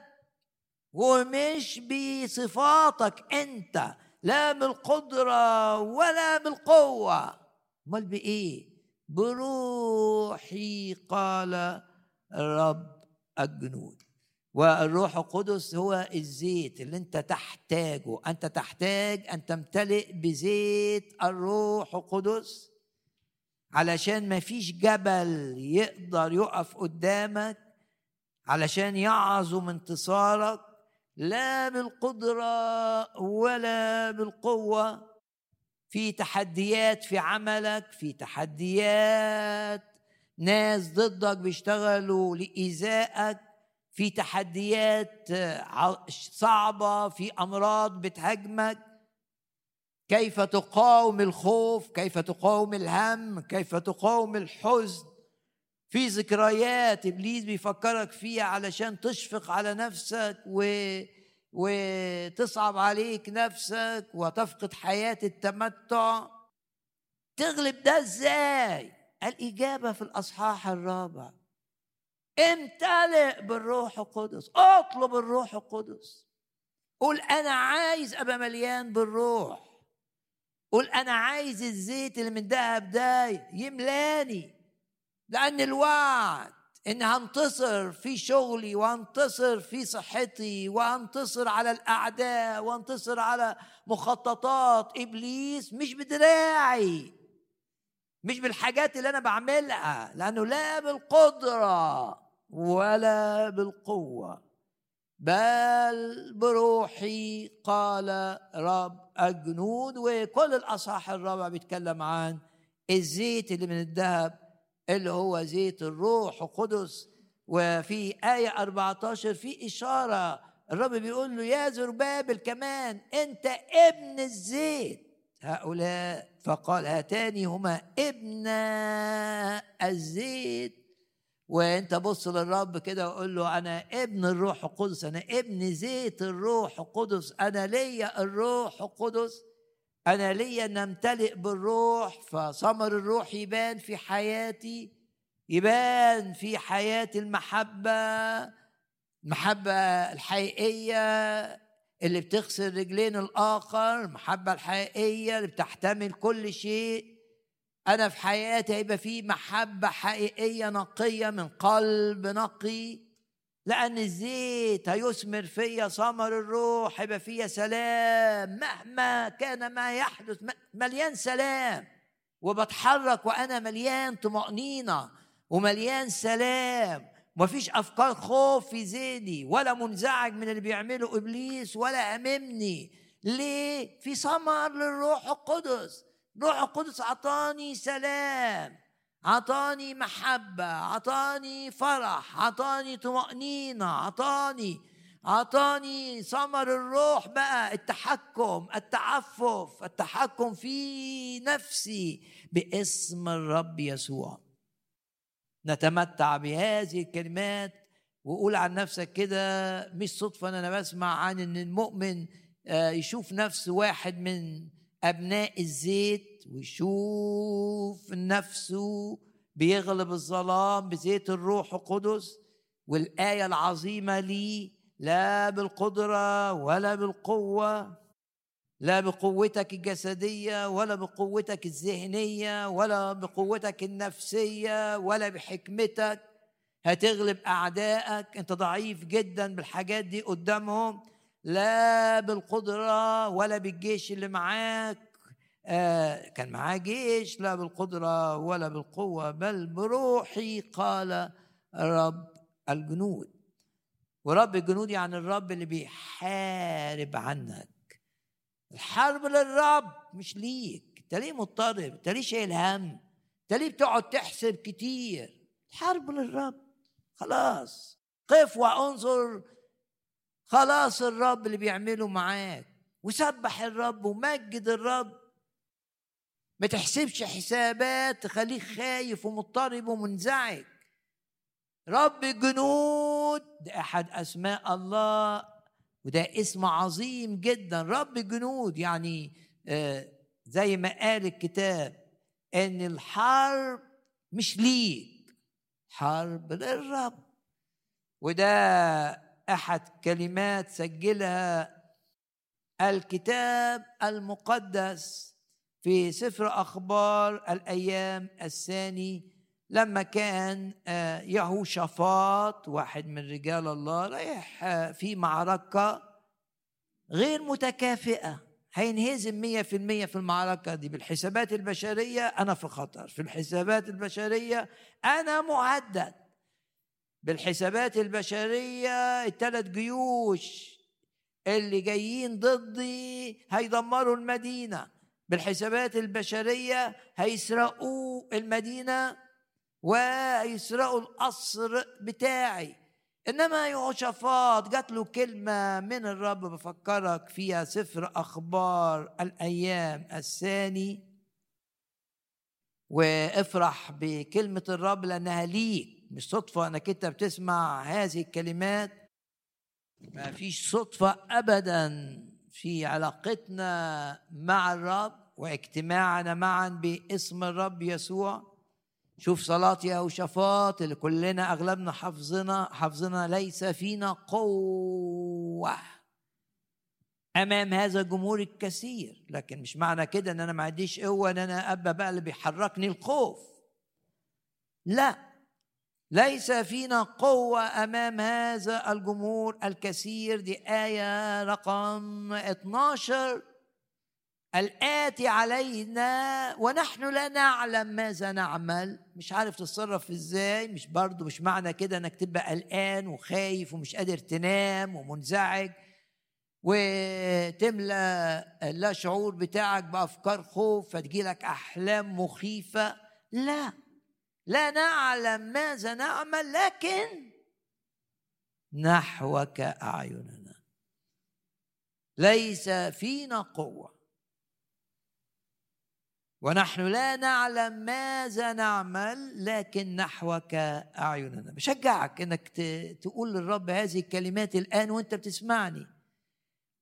ومش بصفاتك انت لا بالقدرة ولا بالقوة. أمال بإيه؟ بروحي قال الرب الجنود. والروح القدس هو الزيت اللي انت تحتاجه. أنت تحتاج أن تمتلئ بزيت الروح القدس علشان ما فيش جبل يقدر يقف قدامك علشان يعظم انتصارك لا بالقدرة ولا بالقوة. في تحديات في عملك في تحديات ناس ضدك بيشتغلوا لإيذائك في تحديات صعبة في أمراض بتهاجمك. كيف تقاوم الخوف؟ كيف تقاوم الهم؟ كيف تقاوم الحزن؟ في ذكريات إبليس بيفكرك فيها علشان تشفق على نفسك و وتصعب عليك نفسك وتفقد حياة التمتع. تغلب ده إزاي؟ الإجابة في الأصحاح الرابع. امتلئ بالروح القدس. اطلب الروح القدس. قول أنا عايز أبقى مليان بالروح. قول أنا عايز الزيت اللي من ذهب ده يملاني. لأن الوعد إن هنتصر في شغلي وانتصر في صحتي وانتصر على الأعداء وانتصر على مخططات إبليس مش بدراعي مش بالحاجات اللي أنا بعملها لأنه لا بالقدرة ولا بالقوة بل بروحي قال رب الجنود وكل الأصحاح الرابع بيتكلم عن الزيت اللي من الذهب اللي هو زيت الروح القدس. وفي آية 14 في إشارة الرب بيقول له يا زربابل كمان أنت ابن الزيت. هؤلاء فقال هاتان هما ابن الزيت. وأنت بص للرب كده وقول له أنا ابن الروح القدس أنا ابن زيت الروح القدس أنا ليا الروح القدس. أنا ليا نمتلئ بالروح فثمر الروح يبان في حياتي يبان في حياة المحبة المحبة الحقيقية اللي بتغسل رجلين الآخر المحبة الحقيقية اللي بتحتمل كل شيء. أنا في حياتي هيبقى في محبة حقيقية نقية من قلب نقي. لأن الزيت هيثمر فيا ثمر الروح هيبقى فيا سلام. مهما كان ما يحدث مليان سلام. وبتحرك وأنا مليان طمأنينة ومليان سلام. ومفيش أفكار خوف في ذهني ولا منزعج من اللي بيعمله إبليس ولا هممني ليه؟ في ثمر للروح القدس. روح القدس عطاني سلام. عطاني محبة عطاني فرح عطاني طمأنينة عطاني عطاني ثمر الروح بقى التحكم التعفف التحكم في نفسي باسم الرب يسوع. نتمتع بهذه الكلمات وقول عن نفسك كده مش صدفة أنا بسمع عن إن المؤمن آه، يشوف نفسه واحد من أبناء الزيت ويشوف نفسه بيغلب الظلام بزيت الروح القدس والآية العظيمة لي لا بالقدرة ولا بالقوة لا بقوتك الجسدية ولا بقوتك الذهنية ولا بقوتك النفسية ولا بحكمتك. هتغلب أعدائك أنت ضعيف جدا بالحاجات دي قدامهم لا بالقدرة ولا بالجيش اللي معاك. كان معاه جيش لا بالقدرة ولا بالقوة بل بروحي قال رب الجنود. ورب الجنود يعني الرب اللي بيحارب عنك. الحرب للرب مش ليك. انت ليه مضطرب؟ انت ليه شايل هم؟ انت ليه بتقعد تحسب كتير؟ الحرب للرب. خلاص. قف وانظر. خلاص الرب اللي بيعمله معاك. وسبح الرب ومجد الرب. ما تحسبش حسابات تخليك خايف ومضطرب ومنزعج. رب الجنود ده أحد أسماء الله وده اسم عظيم جدا. رب الجنود يعني آه، زي ما قال الكتاب إن الحرب مش ليك حرب للرب. وده أحد كلمات سجلها الكتاب المقدس. في سفر أخبار الأيام الثاني لما كان آه، يهوشافاط واحد من رجال الله رايح آه، في معركة غير متكافئة. هينهزم مية في المية في المعركة دي بالحسابات البشرية أنا في خطر. في الحسابات البشرية أنا مهدد بالحسابات البشرية الثلاث جيوش اللي جايين ضدي هيدمروا المدينة. بالحسابات البشرية هيسرقوا المدينة ويسرقوا القصر بتاعي. إنما يهوشافاط جات له كلمة من الرب بفكرك فيها سفر أخبار الأيام الثاني. وافرح بكلمة الرب لأنها ليك. مش صدفة إنك أنت بتسمع هذه الكلمات. ما فيش صدفة ابدا. في علاقتنا مع الرب واجتماعنا معا باسم الرب يسوع. شوف صلاة يهوشافاط اللي كلنا أغلبنا حافظنا حافظنا ليس فينا قوة أمام هذا الجمهور الكثير. لكن مش معنى كده إن أنا ما عنديش قوة إن أنا أبقى بقى اللي بيحركني الخوف. لا. ليس فينا قوة أمام هذا الجمهور الكثير. دي آية رقم 12 الآتي علينا ونحن لا نعلم ماذا نعمل. مش عارف تتصرف إزاي. مش برضه مش معنى كده إنك تبقى قلقان وخايف ومش قادر تنام ومنزعج وتملى اللا شعور بتاعك بأفكار خوف فتجيلك أحلام مخيفة. لا. لا نعلم ماذا نعمل لكن نحوك أعيننا. ليس فينا قوة. ونحن لا نعلم ماذا نعمل لكن نحوك أعيننا. بشجعك إنك تقول للرب هذه الكلمات الآن وأنت بتسمعني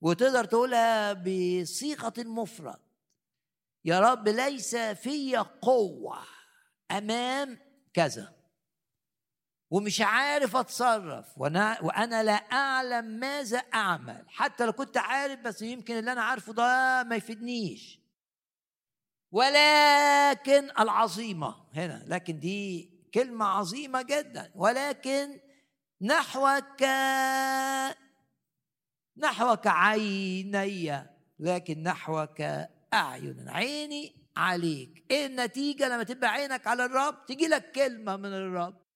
وتقدر تقولها بصيغة المفرد يا رب ليس في قوة. أمام كذا. ومش عارف أتصرف. وأنا وأنا لا أعلم ماذا أعمل. حتى لو كنت عارف بس يمكن اللي أنا عارفه ده ما يفيدنيش. ولكن العظيمة هنا لكن دي كلمة عظيمة جدا. ولكن نحوك نحوك عيني لكن نحوك أعين. عيني عليك. إيه النتيجة لما تبقى عينك على الرب؟ تجي لك كلمة من الرب.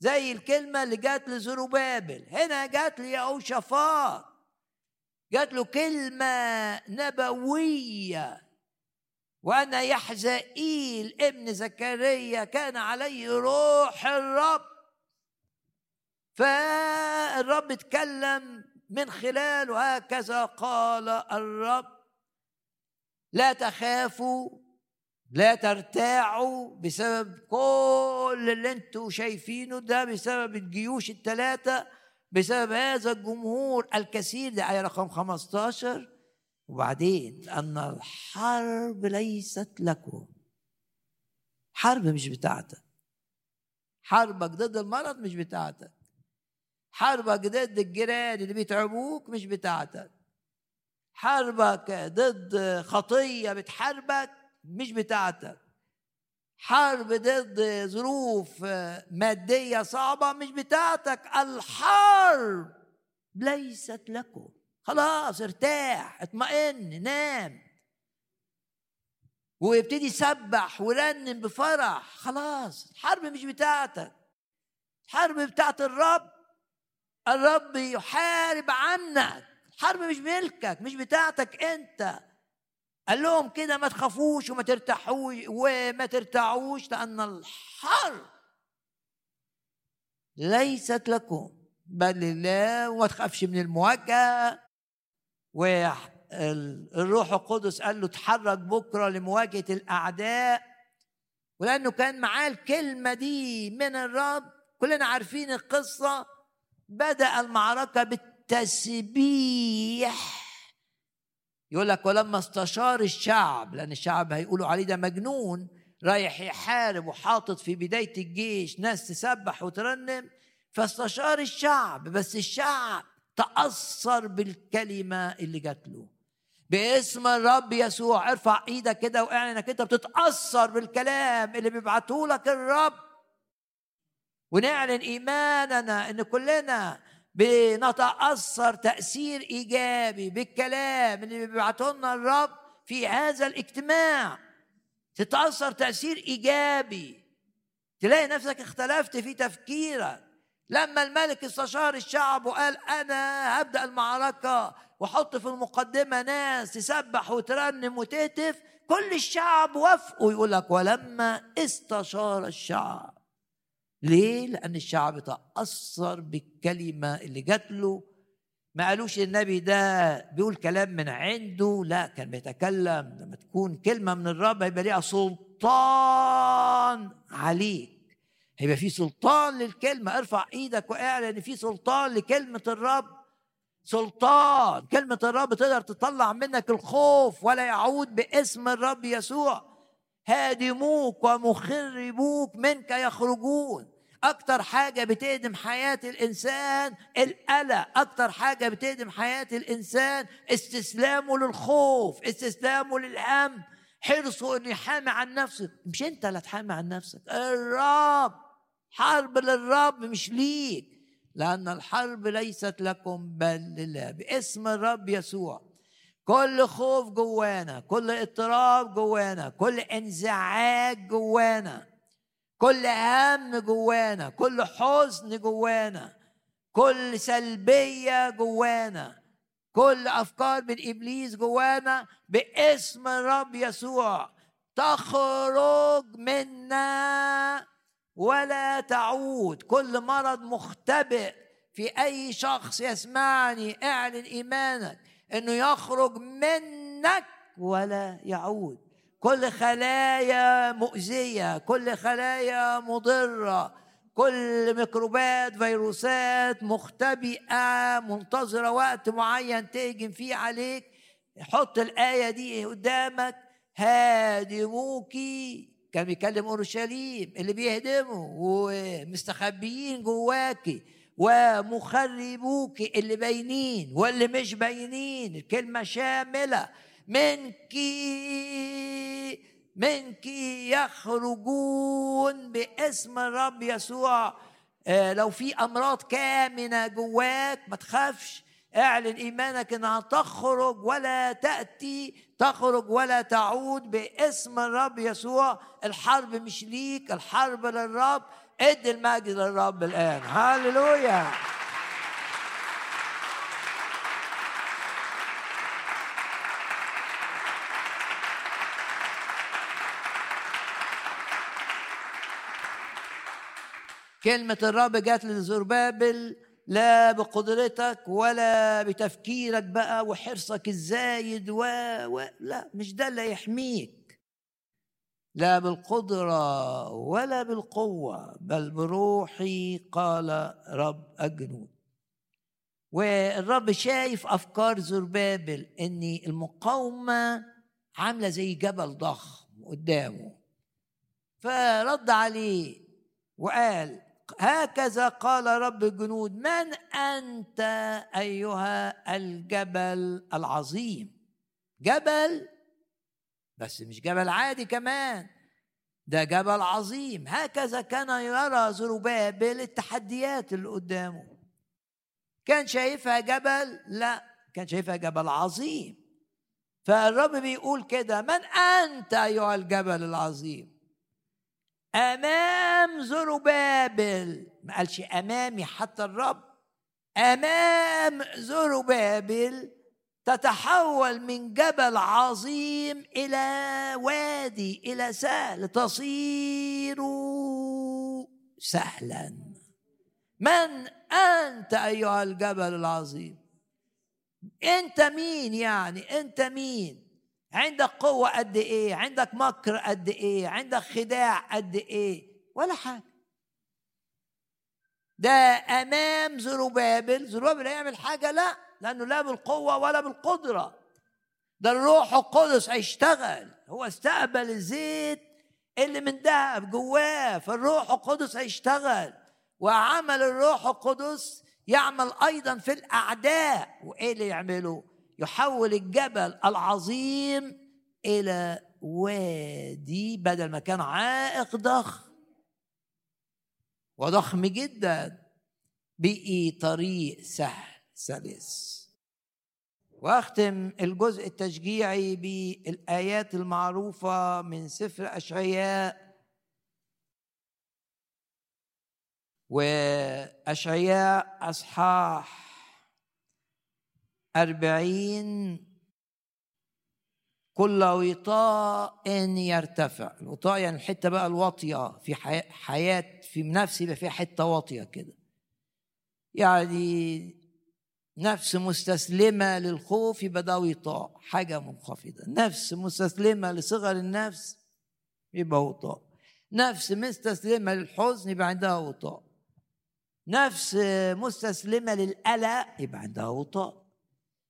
زي الكلمة اللي جات لزروبابل. هنا جات ليهوشافاط جات له كلمة نبوية. وأن يحزائيل ابن زكريا كان عليه روح الرب. فالرب اتكلم من خلاله. هكذا قال الرب. لا تخافوا لا ترتاعوا بسبب كل اللي أنتوا شايفينه ده بسبب الجيوش الثلاثة بسبب هذا الجمهور الكثير ده آية رقم 15 وبعدين أن الحرب ليست لكم. حرب مش بتاعتك. حربك ضد المرض مش بتاعتك. حربك ضد الجيران اللي بيتعبوك مش بتاعتك. حربك ضد خطية بتحاربك مش بتاعتك. حرب ضد ظروف مادية صعبة مش بتاعتك. الحرب ليست لكم. خلاص ارتاح اطمئن نام. ويبتدي يسبح ورنم بفرح. خلاص الحرب مش بتاعتك. الحرب بتاعت الرب. الرب يحارب عنك. الحرب مش ملكك مش بتاعتك انت. قال لهم كده ما تخافوش وما ترتاحوش وما ترتاعوش لأن الحرب ليست لكم بل لله وما تخافش من المواجهة. والروح القدس قال له اتحرك بكرة لمواجهة الأعداء. ولأنه كان معاه الكلمة دي من الرب كلنا عارفين القصة. بدأ المعركة بالتسبيح يقول لك ولما استشار الشعب لأن الشعب هيقولوا عليه ده مجنون رايح يحارب وحاطط في بداية الجيش ناس تسبح وترنم فاستشار الشعب بس الشعب تأثر بالكلمة اللي جات له. باسم الرب يسوع ارفع إيدك كده واعلن انك انت بتتأثر بالكلام اللي بيبعته لك الرب. ونعلن ايماننا ان كلنا بنتأثر تأثير إيجابي بالكلام اللي بيبعته لنا الرب في هذا الاجتماع. تتأثر تأثير إيجابي. تلاقي نفسك اختلفت في تفكيرك. لما الملك استشار الشعب وقال أنا هبدأ المعركة واحط في المقدمة ناس تسبح وترنم وتهتف كل الشعب وافقوا. يقول لك ولما استشار الشعب. ليه؟ لأن الشعب تأثر بالكلمة اللي جات له. ما قالوش النبي ده بيقول كلام من عنده لا كان بيتكلم لما تكون كلمة من الرب هيبقى ليها سلطان عليك. هيبقى في سلطان للكلمة. ارفع إيدك واعلن في سلطان لكلمة الرب. سلطان. كلمة الرب تقدر تطلع منك الخوف ولا يعود باسم الرب يسوع. هادموك ومخربوك منك يخرجون. أكتر حاجة بتهدم حياة الإنسان القلق. أكتر حاجة بتهدم حياة الإنسان استسلامه للخوف استسلامه للهم. حرصه إنه يحامي عن نفسه. مش أنت اللي تحامي عن نفسك الرب. حرب للرب مش ليك لأن الحرب ليست لكم بل لله. باسم الرب يسوع. كل خوف جوانا كل اضطراب جوانا كل انزعاج جوانا كل هم جوانا كل حزن جوانا كل سلبية جوانا كل أفكار من إبليس جوانا باسم الرب يسوع. تخرج منا ولا تعود. كل مرض مختبئ في أي شخص يسمعني اعلن إيمانك. إنه يخرج منك ولا يعود. كل خلايا مؤذية كل خلايا مضرة كل ميكروبات فيروسات مختبئة منتظرة وقت معين تهجم فيه عليك. حط الآية دي قدامك. هادموكي كان بيكلم أورشليم اللي بيهدموا ومستخبيين جواكي. ومخربوك اللي باينين واللي مش باينين الكلمة شاملة. منك منك يخرجون باسم الرب يسوع. آه، لو في أمراض كامنة جواك ما تخافش. اعلن إيمانك إنها تخرج ولا تأتي تخرج ولا تعود باسم الرب يسوع. الحرب مش ليك الحرب للرب. ادي المجد للرب الآن. هللويا. كلمة الرب جات لزربابل لا بقدرتك ولا بتفكيرك بقى وحرصك الزايد و... و... لا مش ده اللي يحميك لا بالقدرة ولا بالقوة بل بروحي قال رب الجنود والرب شايف أفكار زربابل إن المقاومة عاملة زي جبل ضخم قدامه. فرد عليه وقال هكذا قال رب الجنود من أنت أيها الجبل العظيم؟ جبل بس مش جبل عادي كمان. ده جبل عظيم. هكذا كان يرى زربابل التحديات اللي قدامه. كان شايفها جبل؟ لا كان شايفها جبل عظيم. فالرب بيقول كده من أنت أيها الجبل العظيم؟ أمام زربابل. ما قالش أمامي حتى الرب. أمام زربابل تتحول من جبل عظيم إلى وادي إلى سهل. تصير سهلا. من أنت أيها الجبل العظيم؟ أنت مين يعني؟ أنت مين؟ عندك قوة قد إيه؟ عندك مكر قد إيه؟ عندك خداع قد إيه؟ ولا حاجة. ده أمام زروبابل زروبابل هيعمل حاجة؟ لا. لأنه لا بالقوة ولا بالقدرة. ده الروح القدس هيشتغل. هو استقبل الزيت اللي من ذهب جواه فالروح القدس هيشتغل. وعمل الروح القدس يعمل أيضا في الأعداء. وإيه اللي يعمله؟ يحول الجبل العظيم إلى وادي بدل ما كان عائق ضخم. وضخم جدا. بقي طريق سهل. سلس واختم الجزء التشجيعي بالآيات المعروفة من سفر أشعياء وأشعياء أصحاح أربعين. كل وطاء يرتفع. الوطاء يعني الحتة بقى الواطية في حياة في نفسي يبقى فيها حتة واطية كده. يعني نفس مستسلمة للخوف يبقى ده وطاء حاجة منخفضة. نفس مستسلمة لصغر النفس يبقى وطاء. نفس مستسلمة للحزن يبقى عندها وطاء. نفس مستسلمة للقلق يبقى عندها وطاء.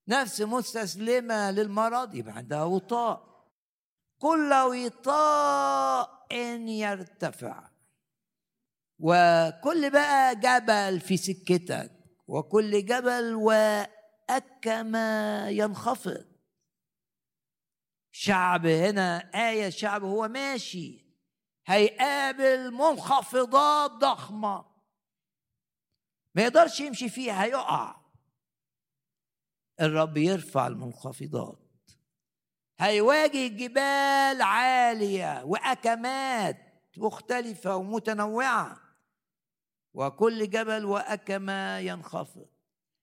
نفس مستسلمة للمرض يبقى عندها وطاء. كل وطاء يرتفع. وكل بقى جبل في سكتك وكل جبل وأكما ينخفض. شعب هنا آية شعب هو ماشي. هيقابل منخفضات ضخمة. ما يقدرش يمشي فيها هيقع. الرب يرفع المنخفضات. هيواجه جبال عالية وأكمات مختلفة ومتنوعة. وكل جبل واكمه ينخفض.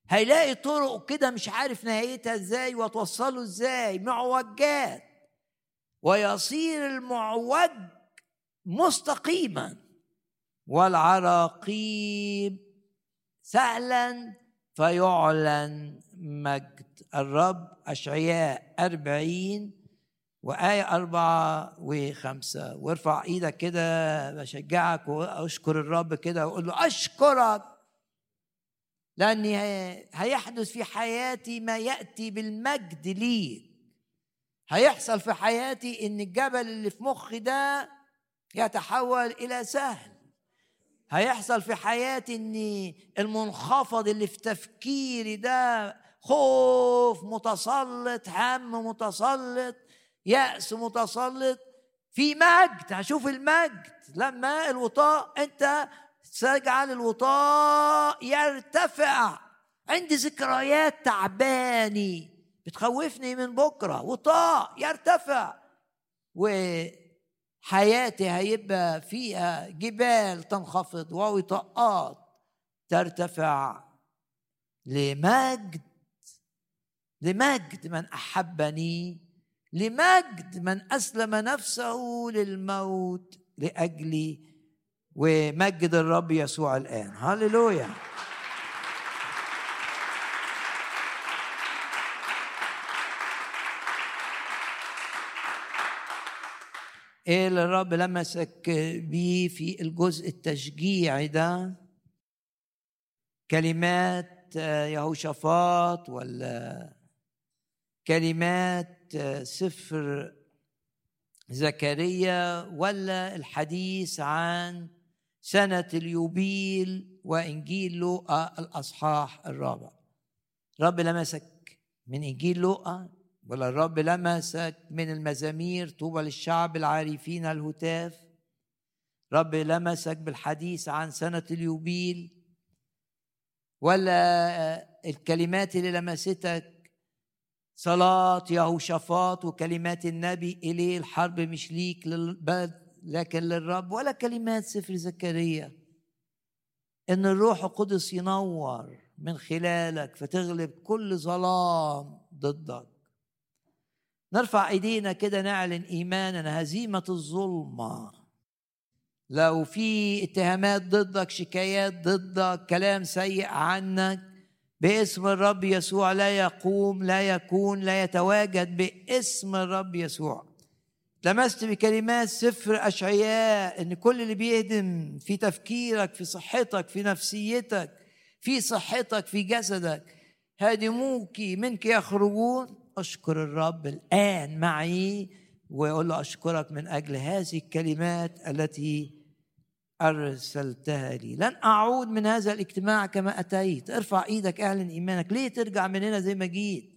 هيلاقي طرق كده مش عارف نهايتها إزاي وتوصله إزاي معوجات. ويصير المعوج مستقيما. والعراقيب سهلا فيعلن مجد الرب أشعياء أربعين وآية أربعة وخمسة وارفع إيدك كده بشجعك وأشكر الرب كده وأقول له أشكرك لأني هيحدث في حياتي ما يأتي بالمجد ليك. هيحصل في حياتي إن الجبل اللي في مخي ده يتحول إلى سهل. هيحصل في حياتي إن المنخفض اللي في تفكيري ده خوف متسلط هم متسلط يأس متسلط في مجد هشوف المجد. لما الوطاء أنت تجعل الوطاء يرتفع. عندي ذكريات تعباني بتخوفني من بكرة. وطاء يرتفع. وحياتي هيبقى فيها جبال تنخفض ووطاءات ترتفع. لمجد. لمجد من أحبني. لمجد من أسلم نفسه للموت لاجلي ومجد الرب يسوع الآن. هللويا. إيه اللي الرب لمسك بيه في الجزء التشجيعي ده كلمات يهوشافاط ولا كلمات سفر زكريا ولا الحديث عن سنة اليوبيل وإنجيل لوقا الأصحاح الرابع؟ رب لمسك من إنجيل لوقا ولا الرب لمسك من المزامير طوبى للشعب العارفين الهتاف؟ رب لمسك بالحديث عن سنة اليوبيل ولا الكلمات اللي لمستك صلاة يهوشافاط وكلمات النبي إليه الحرب مش ليك لكن للرب ولا كلمات سفر زكريا. إن الروح القدس ينور من خلالك فتغلب كل ظلام ضدك. نرفع إيدينا كده نعلن إيماننا هزيمة الظلمة. لو في اتهامات ضدك شكايات ضدك كلام سيء عنك باسم الرب يسوع لا يقوم لا يكون لا يتواجد باسم الرب يسوع. لمست بكلمات سفر أشعياء إن كل اللي بيهدم في تفكيرك في صحتك في نفسيتك في صحتك في جسدك هادموك منك يخرجون. أشكر الرب الآن معي ويقول له أشكرك من أجل هذه الكلمات التي أرسلتها لي. لن أعود من هذا الاجتماع كما أتيت. ارفع إيدك أعلن إيمانك. ليه ترجع من هنا زي ما جيت؟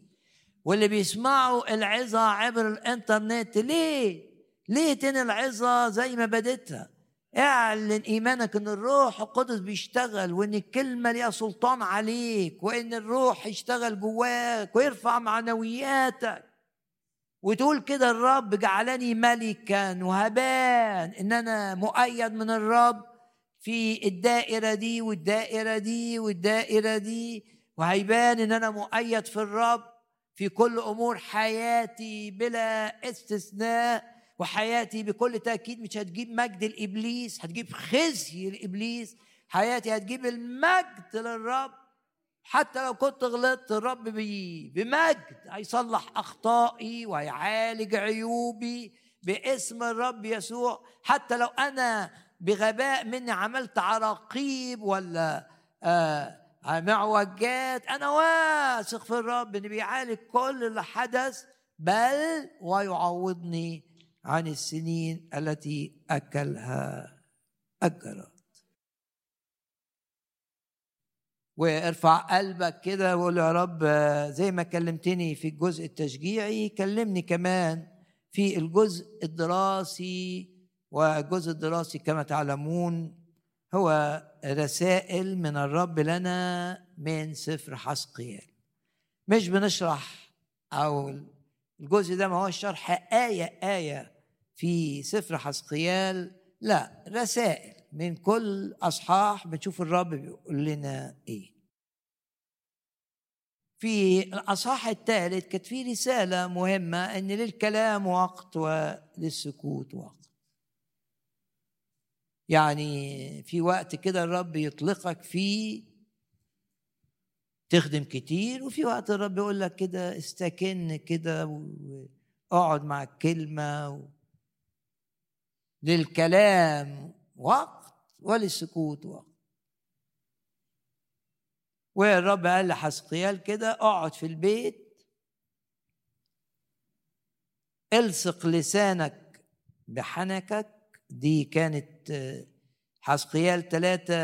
واللي بيسمعوا العظة عبر الإنترنت ليه؟ ليه تاني العظة زي ما بديتها أعلن إيمانك إن الروح القدس بيشتغل وإن الكلمة ليها سلطان عليك وإن الروح يشتغل جواك ويرفع معنوياتك. وتقول كده الرب جعلني ملكا وهبان إن أنا مؤيد من الرب في الدائرة دي والدائرة دي والدائرة دي وهيبان إن أنا مؤيد في الرب في كل أمور حياتي بلا استثناء وحياتي بكل تأكيد مش هتجيب مجد لابليس هتجيب خزي لابليس حياتي هتجيب المجد للرب. حتى لو كنت غلطت الرب بي بمجد هيصلح أخطائي وهيعالج عيوبي باسم الرب يسوع. حتى لو أنا بغباء مني عملت عراقيب ولا آه معوجات أنا واثق في الرب ان بيعالج كل اللي حدث بل ويعوضني عن السنين التي أكلها الجراد وارفع قلبك كده وقول يا رب زي ما كلمتني في الجزء التشجيعي كلمني كمان في الجزء الدراسي. والجزء الدراسي كما تعلمون هو رسائل من الرب لنا من سفر حسقيال. مش بنشرح أو الجزء ده ما هو الشرح آية آية في سفر حسقيال لا رسائل. من كل أصحاح بنشوف الرب بيقول لنا إيه. في الأصحاح الثالث كانت في رسالة مهمة أن للكلام وقت وللسكوت وقت. يعني في وقت كده الرب يطلقك فيه تخدم كتير وفي وقت الرب يقول لك كده استكن كده واقعد مع الكلمة للكلام وقت وللسكوت وقت والرب قال لحسقيال كده اقعد في البيت. الصق لسانك بحنكك. دي كانت حسقيال ثلاثة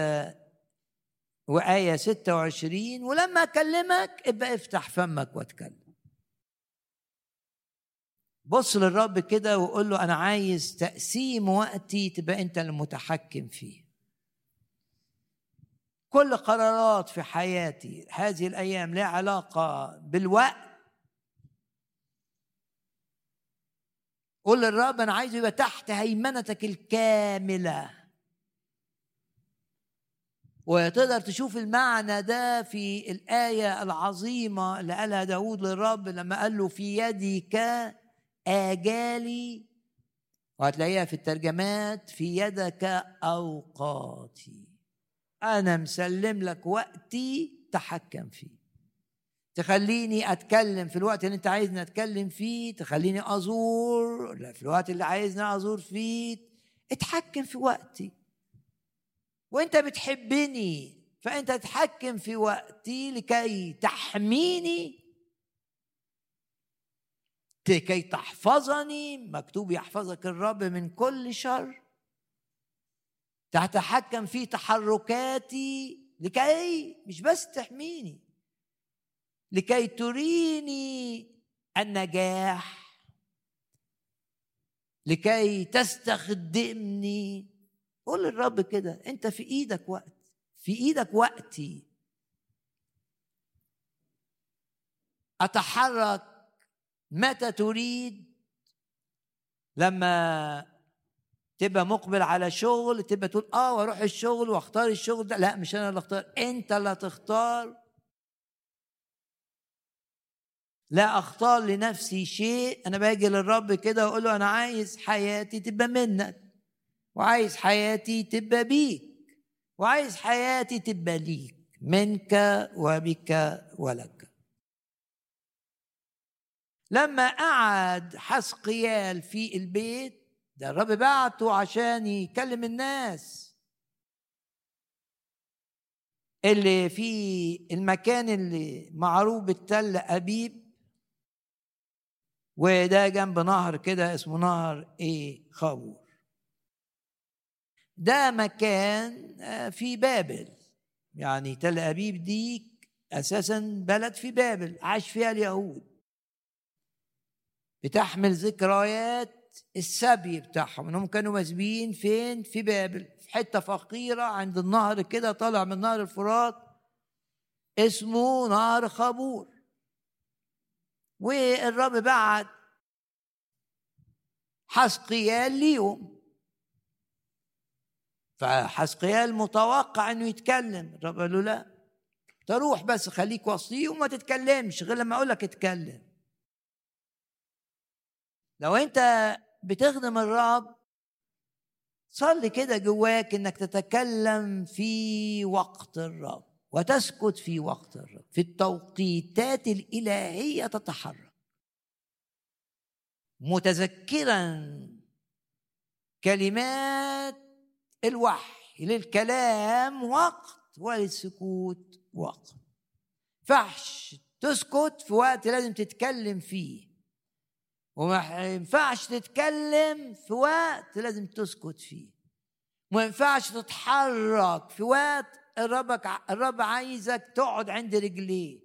وآية ستة وعشرين. ولما أكلمك ابقى افتح فمك واتكلم. بص للرب كده وقول له أنا عايز تقسيم وقتي تبقى أنت المتحكم فيه. كل قرارات في حياتي هذه الأيام لها علاقة بالوقت. قول للرب أنا عايزه يبقى تحت هيمنتك الكاملة. وتقدر تشوف المعنى ده في الآية العظيمة اللي قالها داود للرب لما قال له في يدك آجالي. وهتلاقيها في الترجمات في يدك أوقاتي. أنا مسلم لك وقتي تحكم فيه. تخليني أتكلم في الوقت اللي أنت عايزني أتكلم فيه تخليني أزور لا في الوقت اللي عايزني أزور فيه اتحكم في وقتي. وأنت بتحبني فأنت تتحكم في وقتي لكي تحميني كي تحفظني مكتوب يحفظك الرب من كل شر. تتحكم في تحركاتي لكي مش بس تحميني لكي تريني النجاح لكي تستخدمني. قول للرب كده انت في إيدك وقت في إيدك وقتي. أتحرك متى تريد؟ لما تبقى مقبل على شغل تبقى تقول آه وأروح الشغل وأختار الشغل ده. لا مش أنا اللي أختار أنت اللي تختار لا أختار لنفسي شيء أنا باجي للرب كده وأقول له أنا عايز حياتي تبقى منك وعايز حياتي تبقى بيك وعايز حياتي تبقى ليك منك وبك ولك. لما قعد حسقيال في البيت ده الرب بعته عشان يكلم الناس. اللي في المكان اللي معروف بالتل أبيب وده جنب نهر كده اسمه نهر إيه خابور ده مكان آه، في بابل. يعني تل أبيب دي أساسا بلد في بابل عاش فيها اليهود. بتحمل ذكريات السبي بتاعهم إنهم كانوا مسبيين فين؟ في بابل في حتة فقيرة عند النهر كده طالع من نهر الفرات اسمه نهر خابور. والرب بعت حسقيال ليهم. فحسقيال متوقع إنه يتكلم. الرب قال له لا تروح بس خليك وصيه وما تتكلمش غير لما أقول لك اتكلم. لو انت بتخدم الرب صلي كده جواك انك تتكلم في وقت الرب وتسكت في وقت الرب في التوقيتات الإلهية تتحرك. متذكرا كلمات الوحي للكلام وقت وللسكوت وقت. فحش تسكت في وقت لازم تتكلم فيه. وما ينفعش تتكلم في وقت لازم تسكت فيه. وما ينفعش تتحرك في وقت الرب الرب عايزك تقعد عند رجليه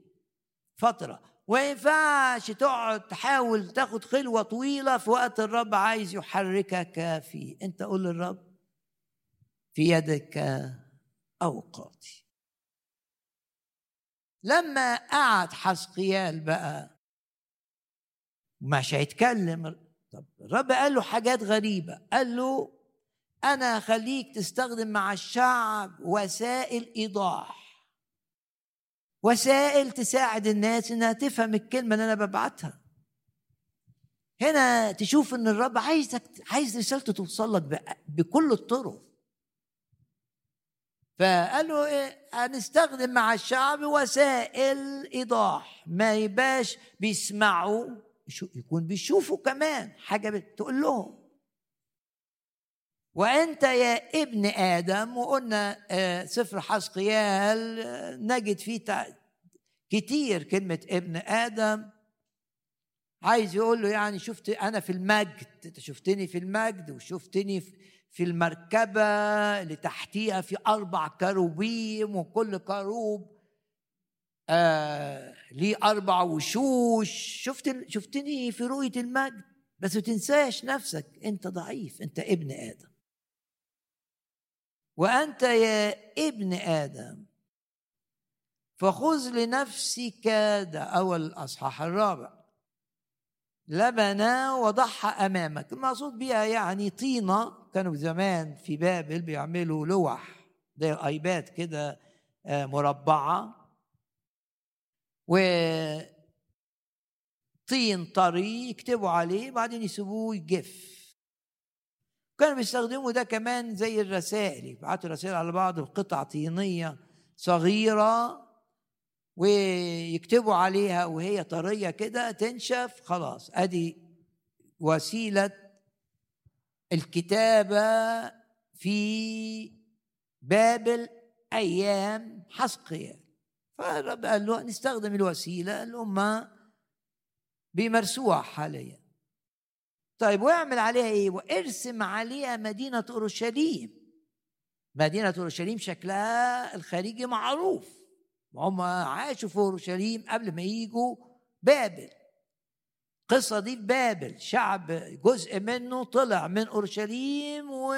فترة. وما ينفعش تقعد تحاول تاخد خلوة طويلة في وقت الرب عايز يحركك فيه. انت قول للرب في يدك أوقاتي. لما قعد حسقيال بقى مش هيتكلم. طب الرب قال له حاجات غريبة. قال له أنا هخليك تستخدم مع الشعب وسائل إيضاح. وسائل تساعد الناس إنها تفهم الكلمة اللي أنا ببعتها. هنا تشوف إن الرب عايزك عايز رسالته توصل لك بكل الطرق. فقال له إيه؟ هنستخدم مع الشعب وسائل إيضاح. ما يبقاش بيسمعوا يكون بيشوفوا كمان حاجة بتقول لهم. وأنت يا ابن آدم وقلنا آه، سفر حسقيال آه، نجد فيه كتير كلمة ابن آدم. عايز يقول له يعني شفت أنا في المجد أنت شفتني في المجد وشفتني في المركبة اللي تحتيها في أربع كروبيم وكل كروب. آه ليه أربع وشوش. شفت شفتني في رؤية المجد. بس ما تنساش نفسك. أنت ضعيف. أنت ابن آدم. وأنت يا ابن آدم. فخذ لنفسك ده اول الأصحاح الرابع. لبنا وضعها أمامك. المقصود بها يعني طينة. كانوا زمان في بابل بيعملوا لوح. زي أيباد كده آه، و طين طري يكتبوا عليه بعدين يسيبوه يجف كانوا بيستخدموا ده كمان زي الرسائل يبعتوا رسائل على بعض بقطع طينية صغيرة ويكتبوا عليها وهي طرية كده تنشف خلاص أدي وسيلة الكتابة في بابل أيام حسقيا. فالرب قال له نستخدم الوسيلة. اللي هم بيمارسوها حاليا طيب واعمل عليها إيه؟ وارسم عليها مدينة أورشليم. مدينة أورشليم شكلها الخارجي معروف. وهم عاشوا في أورشليم قبل ما يجوا بابل. القصة دي في بابل. شعب جزء منه طلع من أورشليم و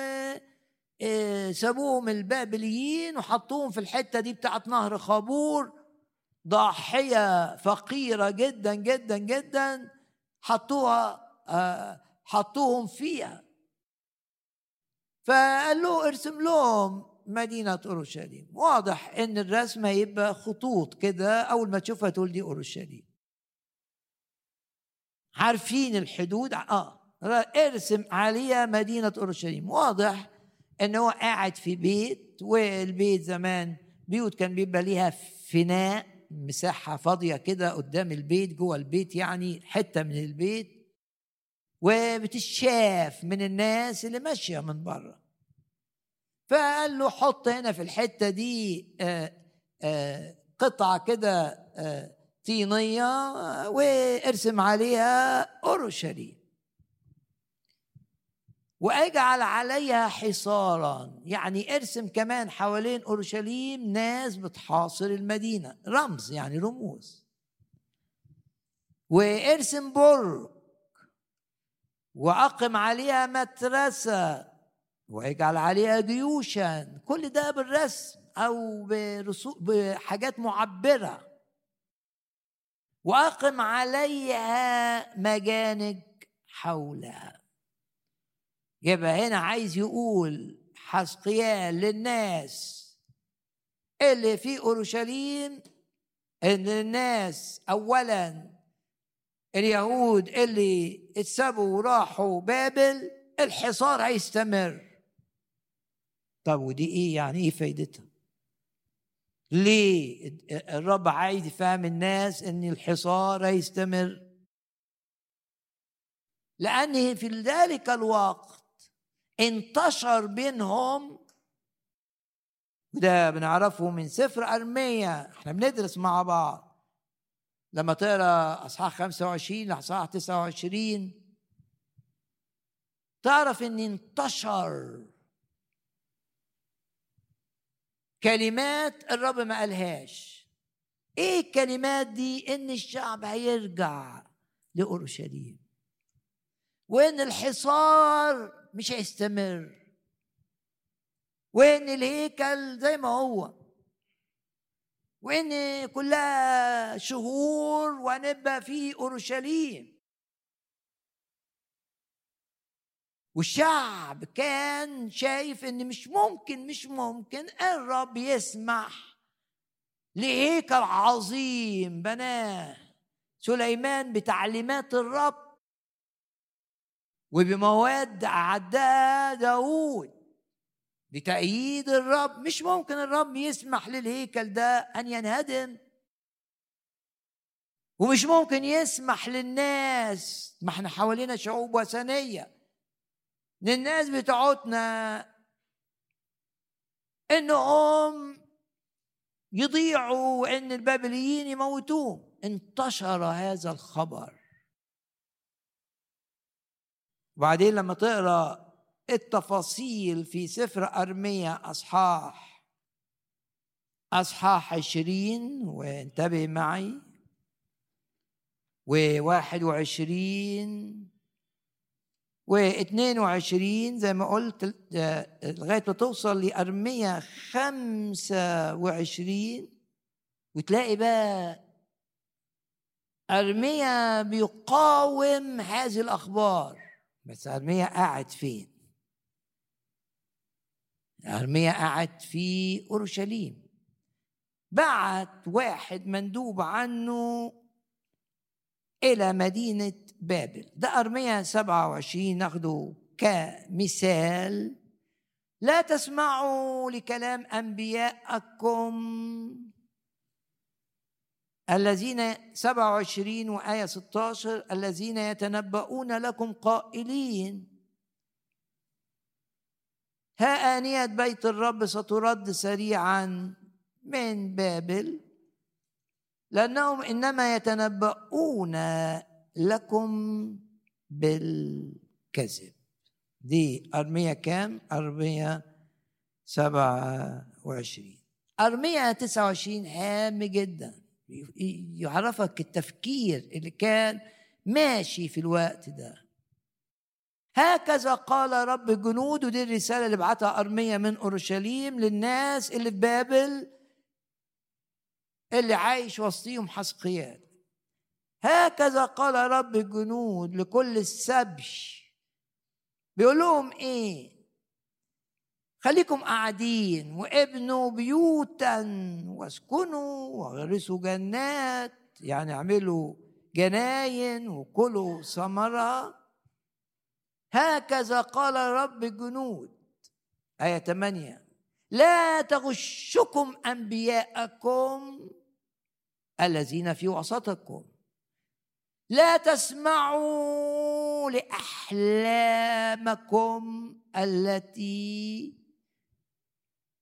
سابوهم البابليين وحطوهم في الحتة دي بتاعت نهر خابور. ضاحية فقيرة جدا جدا جدا. حطوها آه، حطوهم فيها. فقال له ارسم لهم مدينة أورشليم. واضح إن الرسم هيبقى خطوط كده أول ما تشوفها تقول دي أورشليم. عارفين الحدود؟ آه. ارسم عليها مدينة أورشليم. واضح إن هو قاعد في بيت والبيت زمان بيوت كان بيبقى ليها فناء مساحة فاضية كده قدام البيت جوه البيت يعني حتة من البيت وبتشاف من الناس اللي ماشية من بره. فقال له حط هنا في الحتة دي آه، آه، قطعة كده آه، طينية وارسم عليها اورشليم واجعل عليها حصارا. يعني ارسم كمان حوالين أورشليم ناس بتحاصر المدينة. رمز يعني رموز. وارسم برج. وأقم عليها مترسه واجعل عليها جيوشا. كل ده بالرسم أو بحاجات معبرة. وأقم عليها مجانج حولها. يبقى هنا عايز يقول حسقيال للناس. اللي في أورشليم إن الناس اولا اليهود اللي اتسابوا وراحوا بابل الحصار هيستمر. طب ودي إيه؟ يعني إيه فايدتها؟ ليه الرب عايز يفهم الناس إن الحصار هيستمر؟ لأن في ذلك الوقت انتشر بينهم وده بنعرفه من سفر أرمية. إحنا بندرس مع بعض. لما تقرأ أصحاح 25 لأصحاح 29 تعرف إن انتشر كلمات الرب ما قالهاش. إيه الكلمات دي؟ إن الشعب هيرجع لأورشليم. وإن الحصار مش هيستمر. وإن الهيكل زي ما هو وإن كلها شهور وهنبقى في أورشليم. والشعب كان شايف إن مش ممكن مش ممكن الرب يسمح لهيكل عظيم بناه سليمان بتعليمات الرب. وبمواد أعدها داود بتأييد الرب. مش ممكن الرب يسمح للهيكل ده أن ينهدم. ومش ممكن يسمح للناس. ما إحنا حوالينا شعوب وثنية. للناس بتوعتنا انهم يضيعوا وإن البابليين يموتوهم. انتشر هذا الخبر. وبعدين لما تقرأ التفاصيل في سفر أرمية أصحاح أصحاح عشرين وانتبه معي وواحد وعشرين واثنين وعشرين زي ما قلت لغاية ما توصل لأرمية خمسة وعشرين وتلاقي بقى أرمية بيقاوم هذه الأخبار. بس أرمية قاعد فين؟ أرمية قاعد في أورشليم. بعت واحد مندوب عنه إلى مدينة بابل. ده أرمية 27 ناخده كمثال. لا تسمعوا لكلام أنبياءكم. الذين 27 وآية 16 الذين يتنبؤون لكم قائلين. ها آنية بيت الرب سترد سريعا من بابل. لأنهم إنما يتنبؤون لكم بالكذب. دي أرمية كام؟ أرمية سبعة وعشرين أرمية تسعة وعشرين هام جدا. يعرفك التفكير اللي كان ماشي في الوقت ده. هكذا قال رب الجنود ودي الرسالة اللي بعتها أرمية من أورشليم للناس اللي في بابل اللي عايش وسطيهم حسقيال هكذا قال رب الجنود لكل السبي بيقول لهم إيه؟ خليكم قاعدين وابنوا بيوتا واسكنوا واغرسوا جنات يعني اعملوا جناين وكلوا ثمرة. هكذا قال رب الجنود آية 8 لا تغشكم أنبياءكم الذين في وسطكم. لا تسمعوا لأحلامكم التي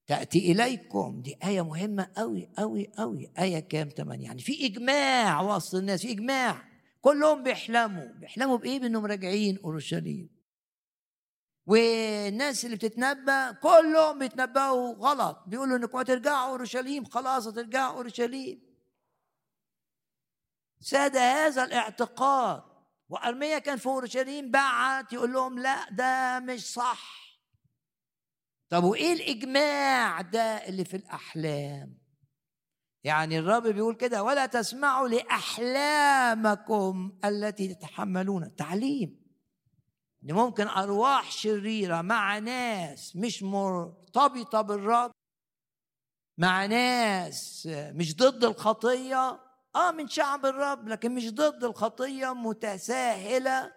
تأتي إليكم. دي آية مهمة قوي قوي قوي آية كام؟ تمام يعني في إجماع وسط الناس في إجماع. كلهم بيحلموا. بيحلموا بإيه؟ بإنهم راجعين أورشليم. والناس اللي بتتنبأ كلهم بيتنبأوا غلط. بيقولوا انكم هترجعوا أورشليم. خلاص هترجعوا أورشليم. ساد هذا الاعتقاد. وأرميا كان في أورشليم بعت يقول لهم لا ده مش صح. طب وإيه الإجماع ده اللي في الأحلام؟ يعني الرب بيقول كده ولا تسمعوا لأحلامكم التي تتحملون. تعليم. إن ممكن أرواح شريرة مع ناس مش مرتبطة بالرب مع ناس مش ضد الخطية. آه من شعب الرب لكن مش ضد الخطية متساهلة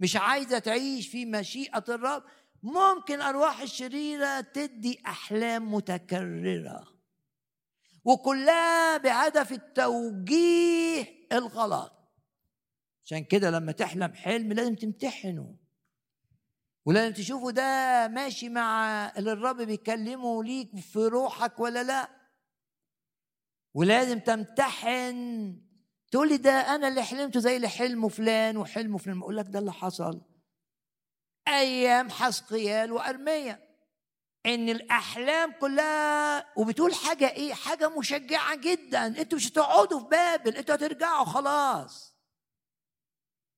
مش عايزة تعيش في مشيئة الرب. ممكن أرواح الشريرة تدي أحلام متكررة. وكلها بهدف التوجيه الغلط. عشان كده لما تحلم حلم لازم تمتحنه. ولازم تشوفوا ده ماشي مع اللي الرب بيكلمه ليك في روحك ولا لا. ولازم تمتحن. تقول لي ده أنا اللي حلمته زي اللي حلمه فلان وحلمه فلان. أقول لك ده اللي حصل. أيام حسقيال وارميا إن الأحلام كلها وبتقول حاجة إيه؟ حاجة مشجعة جدا. أنتوا مش هتقعدوا في بابل. أنتوا هترجعوا خلاص.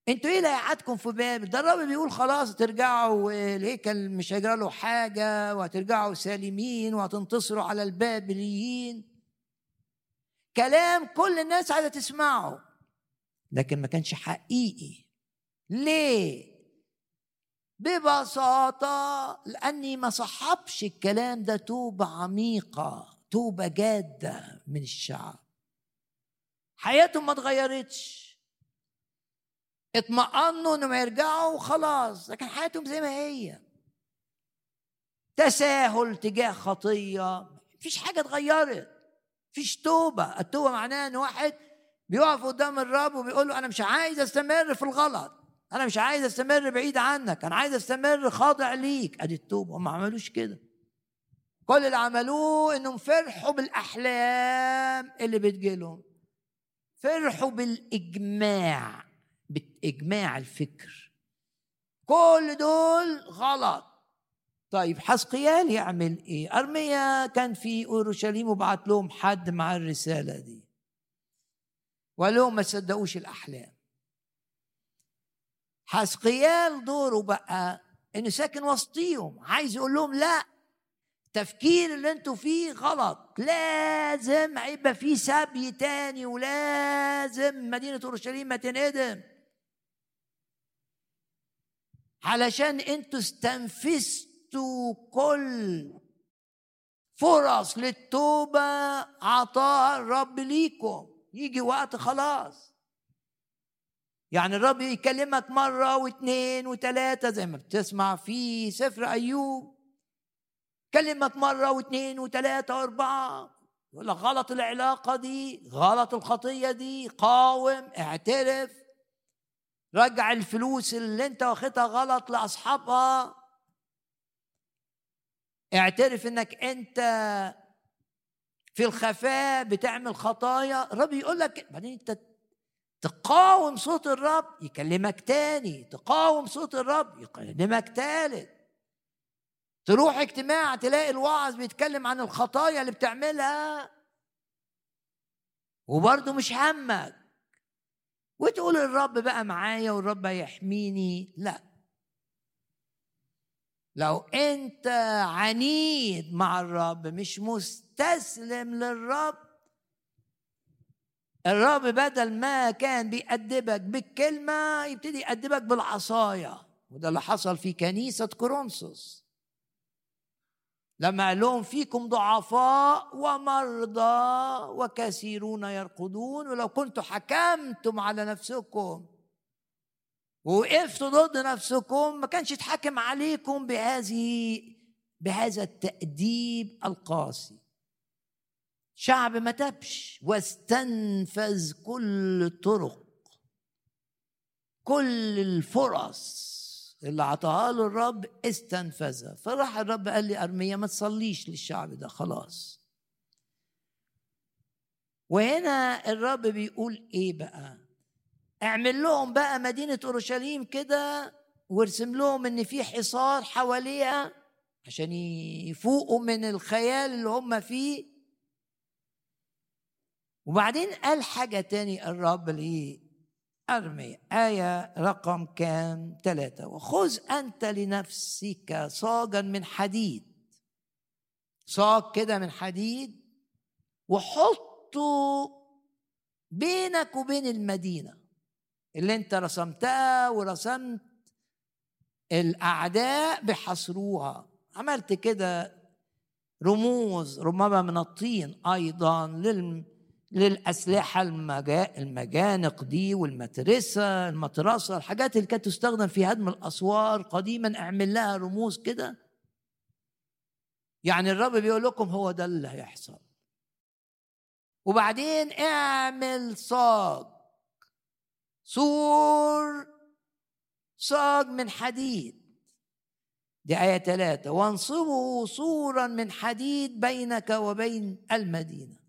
أنتوا إيه اللي هيقعدكم في بابل؟ ده الرب بيقول خلاص ترجعوا الهيكل مش هيجرى له حاجة وهترجعوا سالمين وهتنتصروا على البابليين. كلام كل الناس عايزة تسمعه. لكن ما كانش حقيقي. ليه؟ ببساطة لأني ما صحبش الكلام ده توبة عميقة توبة جادة من الشعب. حياتهم ما اتغيرتش. اطمأنوا إنهم يرجعوا وخلاص لكن حياتهم زي ما هي. تساهل تجاه خطية. مفيش حاجة اتغيرت. مفيش توبة. التوبة معناها إن واحد بيقف قدام الرب وبيقول له أنا مش عايز أستمر في الغلط. أنا مش عايز أستمر بعيد عنك أنا عايز أستمر خاضع ليك. أدي التوبة هم ما عملوش كده. كل اللي عملوه إنهم فرحوا بالأحلام اللي بتجيلهم فرحوا بالإجماع بإجماع الفكر. كل دول غلط. طيب حسقيال يعمل إيه؟ أرميا كان في أورشليم وبعت لهم حد مع الرسالة دي. وقال لهم ما تصدقوش الأحلام. حسقيال دوره بقى إنه ساكن وسطيهم عايز يقول لهم لا التفكير اللي أنتوا فيه غلط. لازم هيبقى في سبي تاني ولازم مدينة أورشليم ما تنهدم. علشان أنتوا استنفذتوا كل فرص للتوبة عطاها الرب ليكم. يجي وقت خلاص. يعني الرب يكلمك مرة واثنين وثلاثة زي ما بتسمع في سفر أيوب. كلمك مرة واثنين وثلاثة وأربعة. يقول لك غلط العلاقة دي غلط الخطية دي قاوم اعترف. رجع الفلوس اللي انت واخدها غلط لأصحابها. اعترف انك انت في الخفاء بتعمل خطايا. الرب يقول لك بعدين انت تقاوم صوت الرب يكلمك تاني. تقاوم صوت الرب يكلمك تالت. تروح اجتماع تلاقي الوعظ بيتكلم عن الخطايا اللي بتعملها. وبرضه مش همك. وتقول الرب بقى معايا والرب هيحميني. لا. لو انت عنيد مع الرب مش مستسلم للرب الرب بدل ما كان بيأدبك بالكلمة يبتدي يأدبك بالعصاية وده اللي حصل في كنيسة كورنثوس. لما قال لهم فيكم ضعفاء ومرضى وكثيرون يرقدون ولو كنتم حكمتم على نفسكم ووقفتوا ضد نفسكم ما كانش يتحكم عليكم بهذه بهذا التأديب القاسي. شعب ما تبش واستنفذ كل الطرق. كل الفرص اللي عطاها له الرب استنفذها. فراح الرب قال لي ارميا ما تصليش للشعب ده خلاص. وهنا الرب بيقول إيه بقى؟ اعمل لهم بقى مدينة أورشليم كده وارسم لهم إن في حصار حواليها عشان يفوقوا من الخيال اللي هم فيه. وبعدين قال حاجة تاني الرب ليه أرمي آية رقم كام؟ ثلاثة وخذ أنت لنفسك صاجا من حديد. صاج كده من حديد وحطه بينك وبين المدينة اللي انت رسمتها ورسمت الأعداء بحصروها. عملت كده رموز ربما من الطين أيضا للم للأسلحة المجانق دي والمترسة المطرسة الحاجات اللي كانت تستخدم في هدم الأسوار قديما اعمل لها رموز كده. يعني الرب بيقول لكم هو ده اللي هيحصل. وبعدين اعمل صاج. سور صاج من حديد. دي آية ثلاثة وانصبوا سورا من حديد بينك وبين المدينة.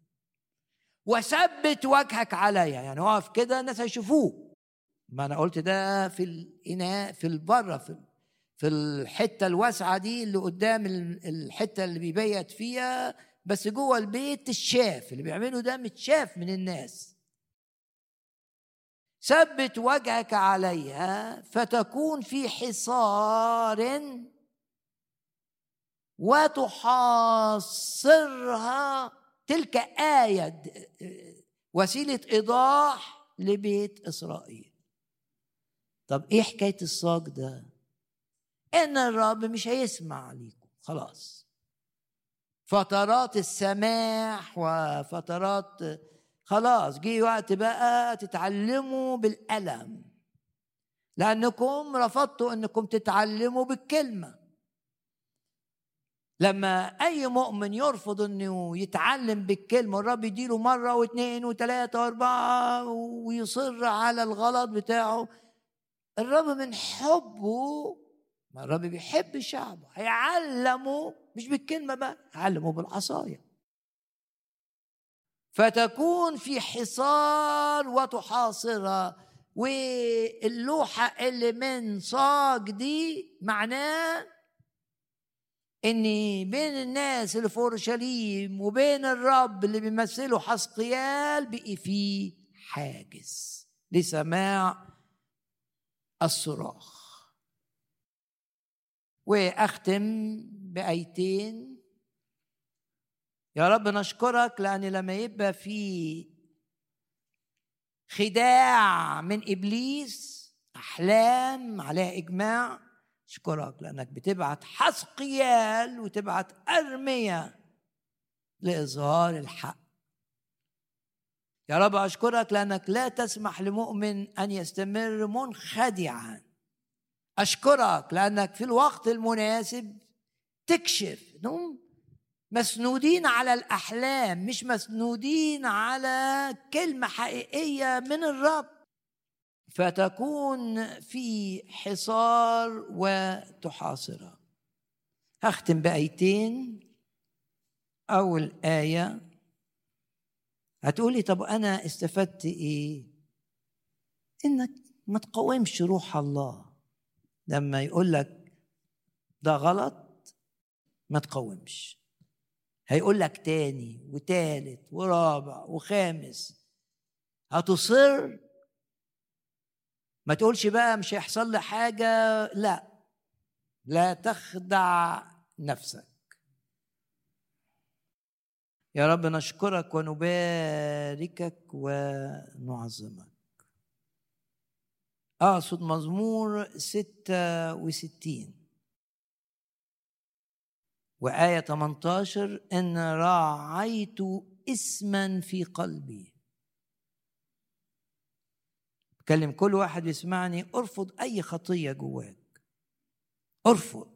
وثبت وجهك عليا. يعني اقف كده الناس هيشوفوه. ما أنا قلت ده في الإناء في البرة في في الحتة الواسعة دي اللي قدام الحتة اللي بيبيت فيها. بس جوه البيت الشاف اللي بيعمله ده متشاف من الناس. ثبت وجهك عليها فتكون في حصار وتحاصرها تلك آية وسيلة إيضاح لبيت إسرائيل. طب إيه حكاية الصاج ده؟ إن الرب مش هيسمع ليكم خلاص. فترات السماح وفترات خلاص جه وقت بقى تتعلموا بالألم لأنكم رفضتوا أنكم تتعلموا بالكلمة. لما أي مؤمن يرفض أنه يتعلم بالكلمة الرب يديله مرة واثنين وثلاثة وأربعة ويصر على الغلط بتاعه الرب من حبه ما الرب بيحب شعبه هيعلمه مش بالكلمة بقى يعلمه بالعصاية فتكون في حصار وتحاصرها واللوحة اللي من صاج دي معناه ان بين الناس اللي في اورشليم وبين الرب اللي بيمثله حسقيال بقي في حاجز لسماع الصراخ. وأختم بآيتين. يا رب نشكرك لأن لما يبقى في خداع من إبليس أحلام عليها إجماع. اشكرك لأنك بتبعت حسقيال وتبعت ارميا لإظهار الحق. يا رب أشكرك لأنك لا تسمح لمؤمن أن يستمر منخدعا. أشكرك لأنك في الوقت المناسب تكشف. انهم مسنودين على الأحلام مش مسنودين على كلمة حقيقية من الرب. فتكون في حصار وتحاصرها هختم بآيتين. أول آية. هتقولي طب أنا استفدت إيه؟ إنك ما تقاومش روح الله. لما يقول لك ده غلط ما تقاومش. هيقول لك تاني وتالت ورابع وخامس. هتصر ما تقولش بقى مش هيحصل لي حاجة لا. لا تخدع نفسك. يا رب نشكرك ونباركك ونعظمك. أقصد مزمور ستة وستين. وآية 18 إن راعيت اسما في قلبي. بكلم كل واحد يسمعني أرفض أي خطية جواك. أرفض.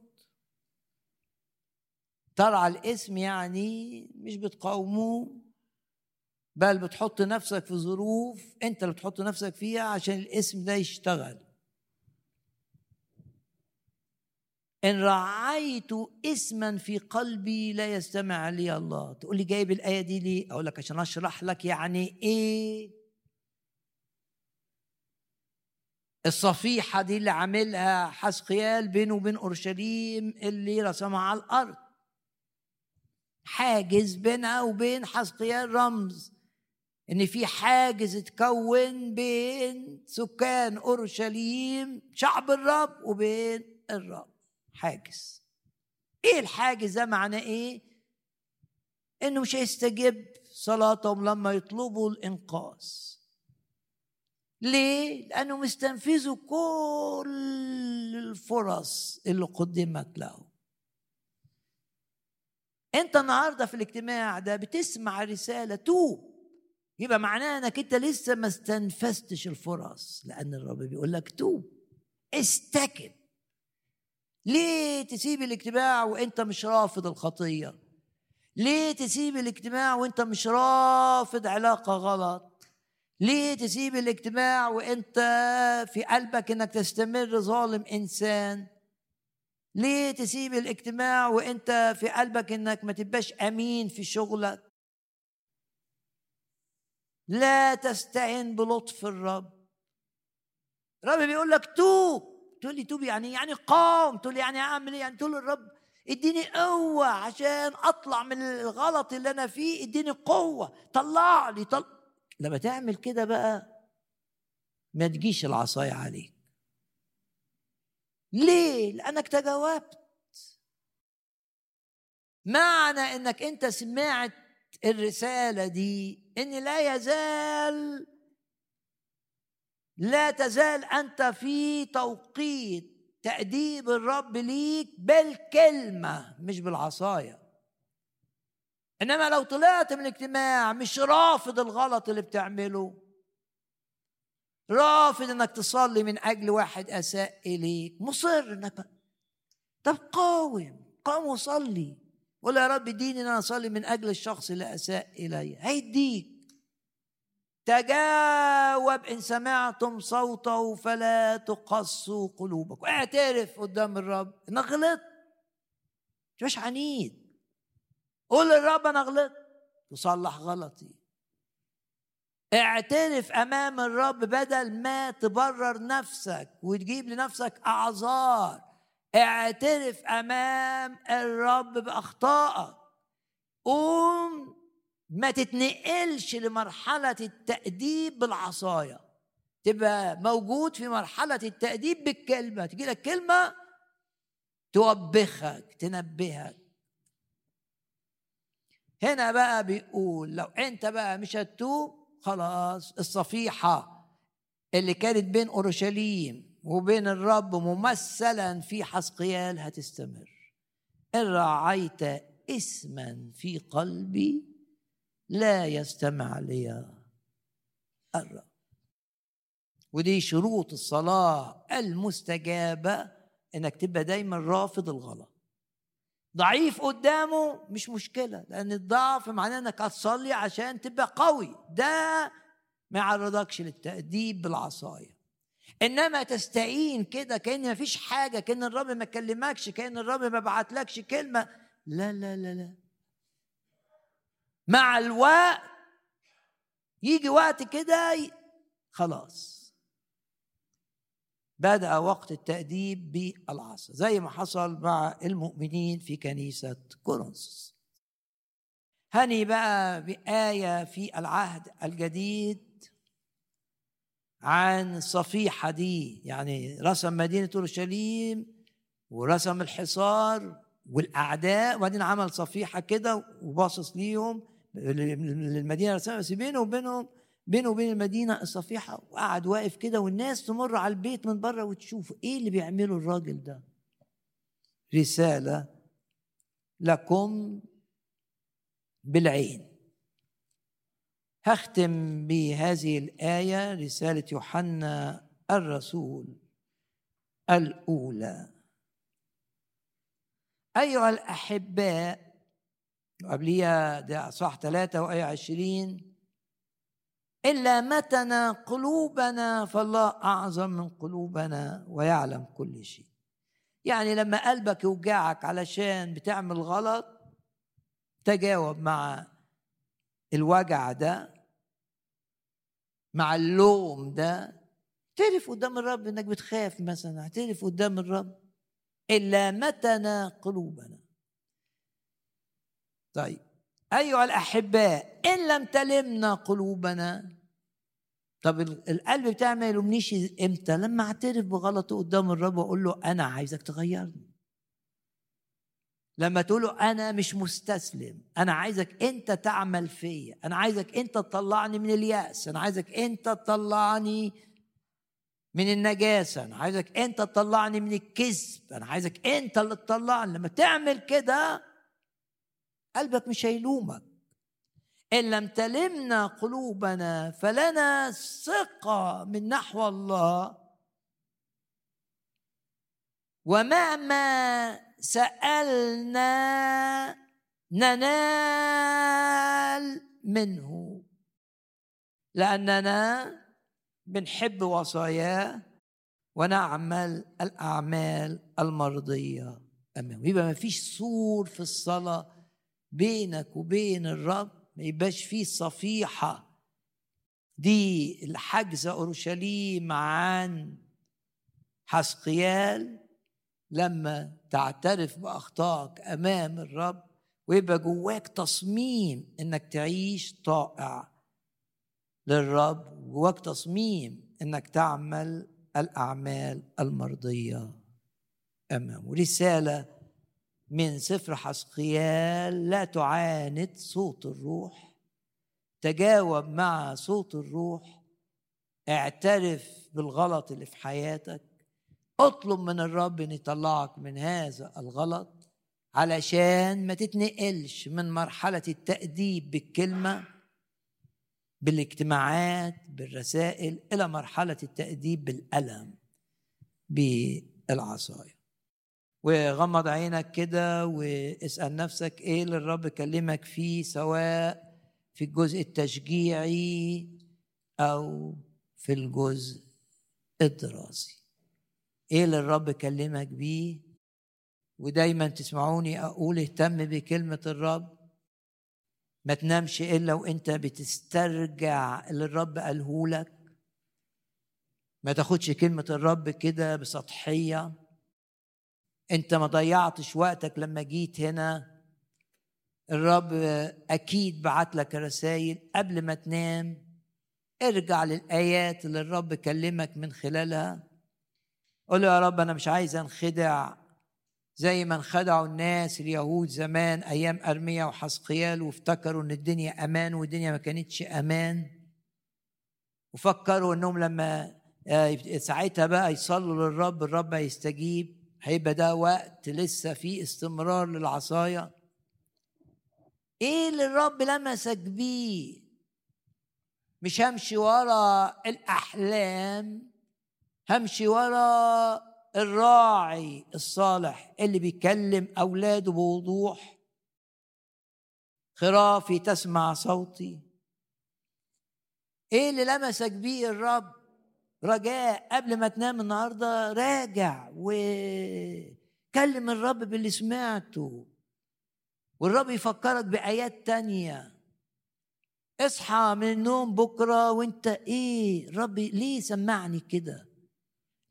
ترعى الاسم يعني مش بتقاومه بل بتحط نفسك في ظروف أنت اللي بتحط نفسك فيها عشان الاسم ده يشتغل. إن رعيت اسما في قلبي لا يستمع لي الله. تقول لي جايب الآية دي ليه؟ أقول لك عشان أشرح لك يعني إيه الصفيحة دي اللي عاملها حسقيال بينه وبين أورشليم اللي رسمها على الأرض. حاجز بينها وبين حسقيال رمز إن في حاجز اتكون بين سكان أورشليم شعب الرب وبين الرب. حاجز. إيه الحاجز ده معناه إيه؟ إنه مش هيستجيب صلاتهم لما يطلبوا الإنقاذ. ليه؟ لانهم استنفذوا كل الفرص اللي قدمت له. أنت النهارده في الاجتماع ده بتسمع رسالة توب. يبقى معناه إنك أنت لسه ما استنفذتش الفرص لأن الرب بيقول لك توب. استكن. ليه تسيب الاجتماع وأنت مش رافض الخطية؟ ليه تسيب الاجتماع وأنت مش رافض علاقة غلط؟ ليه تسيب الاجتماع وانت في قلبك انك تستمر ظالم انسان؟ ليه تسيب الاجتماع وانت في قلبك انك ما تبقاش امين في شغلك؟ لا تستعن بلطف الرب. الرب بيقول لك توب. تقول لي توب يعني يعني قاوم تقول لي يعني اعمل إيه؟ يعني تقول الرب اديني قوة عشان اطلع من الغلط اللي أنا فيه. اديني قوة. طلع لي طل... لما تعمل كده بقى ما تجيش العصاية عليك. ليه؟ لأنك تجاوبت. معنى إنك أنت سمعت الرسالة دي إن لا يزال لا تزال أنت في توقيت تأديب الرب ليك بالكلمة مش بالعصاية. إنما لو طلعت من الاجتماع مش رافض الغلط اللي بتعمله. رافض إنك تصلي من أجل واحد أساء إليك. مصر إنك طب قاوم قاوم وصلي. قول يا رب اديني إن أنا أصلي من أجل الشخص اللي أساء إلي. هيديك. تجاوب إن سمعتم صوته فلا تقصوا قلوبكم. اعترف قدام الرب إنك غلطت. مش عنيد. قول للرب أنا غلطت. وصلح غلطي. اعترف أمام الرب بدل ما تبرر نفسك وتجيب لنفسك أعذار. اعترف أمام الرب بأخطائك. قوم ما تتنقلش لمرحلة التأديب بالعصاية. تبقى موجود في مرحلة التأديب بالكلمة. تجي لك كلمة توبخك تنبهك. هنا بقى بيقول لو انت بقى مش هتتوب خلاص الصفيحة اللي كانت بين أورشليم وبين الرب ممثلا في حسقيال هتستمر. إن رعيت اسما في قلبي لا يستمع لي الرب. ودي شروط الصلاة المستجابة إنك تبقى دايما رافض الغلط. ضعيف قدامه مش مشكلة لأن الضعف معناه إنك هتصلي عشان تبقى قوي. ده ما يعرضكش للتأديب بالعصاية. إنما تستعين كده كأن مفيش حاجة كأن الرب ما كلمكش كأن الرب ما بعتلكش كلمة. لا لا لا لا. مع الوقت يجي وقت كده خلاص. بدأ وقت التأديب بالعصا زي ما حصل مع المؤمنين في كنيسة كورنثوس. هني بقى بآية في العهد الجديد عن الصفيحة دي يعني رسم مدينة أورشليم ورسم الحصار والأعداء وبعدين عمل صفيحة كده وباصص ليهم للمدينة بس بينه وبينهم بينه وبين المدينة الصفيحة وقعد واقف كده والناس تمر على البيت من بره وتشوف إيه اللي بيعمله الراجل ده. رسالة لكم بالعين. هختم بهذه الآية رسالة يوحنا الرسول الأولى. أيها الأحباء قبليها ده صح ثلاثة وآية عشرين إلا متنا قلوبنا فالله أعظم من قلوبنا ويعلم كل شيء. يعني لما قلبك يوجعك علشان بتعمل غلط تجاوب مع الوجع ده مع اللوم ده. اعترف قدام الرب إنك بتخاف مثلا اعترف قدام الرب. إلا متنا قلوبنا. طيب أيها الأحباء إن لم تلمنا قلوبنا طب القلب بتاعي ما يلومنيش إمتى؟ لما اعترف بغلطي قدام الرب واقول له أنا عايزك تغيرني. لما تقول له أنا مش مستسلم أنا عايزك أنت تعمل فيا أنا عايزك أنت تطلعني من اليأس أنا عايزك أنت تطلعني من النجاسة أنا عايزك أنت تطلعني من الكذب أنا عايزك أنت اللي تطلعني. لما تعمل كده قلبك مش هيلومك. إن لم تلمنا قلوبنا فلنا ثقه من نحو الله. ومهما سألنا ننال منه. لأننا بنحب وصاياه ونعمل الأعمال المرضية. امامه يبقى ما فيش سور في الصلاة بينك وبين الرب. ما يبقاش فيه صفيحة. دي الحجز أورشليم عن حسقيال لما تعترف بأخطائك أمام الرب ويبقى جواك تصميم إنك تعيش طائع للرب جواك تصميم إنك تعمل الأعمال المرضية أمامه. رسالة من سفر حسقيال لا تعاند صوت الروح. تجاوب مع صوت الروح. اعترف بالغلط اللي في حياتك. اطلب من الرب إن يطلعك من هذا الغلط علشان ما تتنقلش من مرحلة التأديب بالكلمة بالاجتماعات بالرسائل إلى مرحلة التأديب بالألم بالعصاية. وغمض عينك كده واسأل نفسك إيه اللي الرب كلمك فيه سواء في الجزء التشجيعي أو في الجزء الدراسي. إيه اللي الرب كلمك بيه؟ ودايما تسمعوني أقول اهتم بكلمة الرب. ما تنامش إلا وإنت بتسترجع اللي الرب قاله لك. ما تاخدش كلمة الرب كده بسطحية. انت ما ضيعتش وقتك لما جيت هنا. الرب أكيد بعت لك رسائل قبل ما تنام. ارجع للآيات اللي الرب كلمك من خلالها. قول يا رب أنا مش عايز أنخدع زي ما انخدعوا الناس اليهود زمان أيام أرميا وحسقيال وافتكروا إن الدنيا أمان والدنيا ما كانتش أمان. وفكروا إنهم لما آه، ساعتها بقى يصلوا للرب الرب هيستجيب. هيبقى ده وقت لسه فيه استمرار للعصاية. إيه اللي الرب لمسك بيه مش همشي ورا الأحلام همشي ورا الراعي الصالح اللي بيكلم أولاده بوضوح. خرافي تسمع صوتي. إيه اللي لمسك بيه الرب؟ رجاء قبل ما تنام النهارده راجع وكلم الرب باللي سمعته. والرب يفكرك بآيات تانية. اصحى من النوم بكرة وانت إيه؟ ربي ليه سمعني كده؟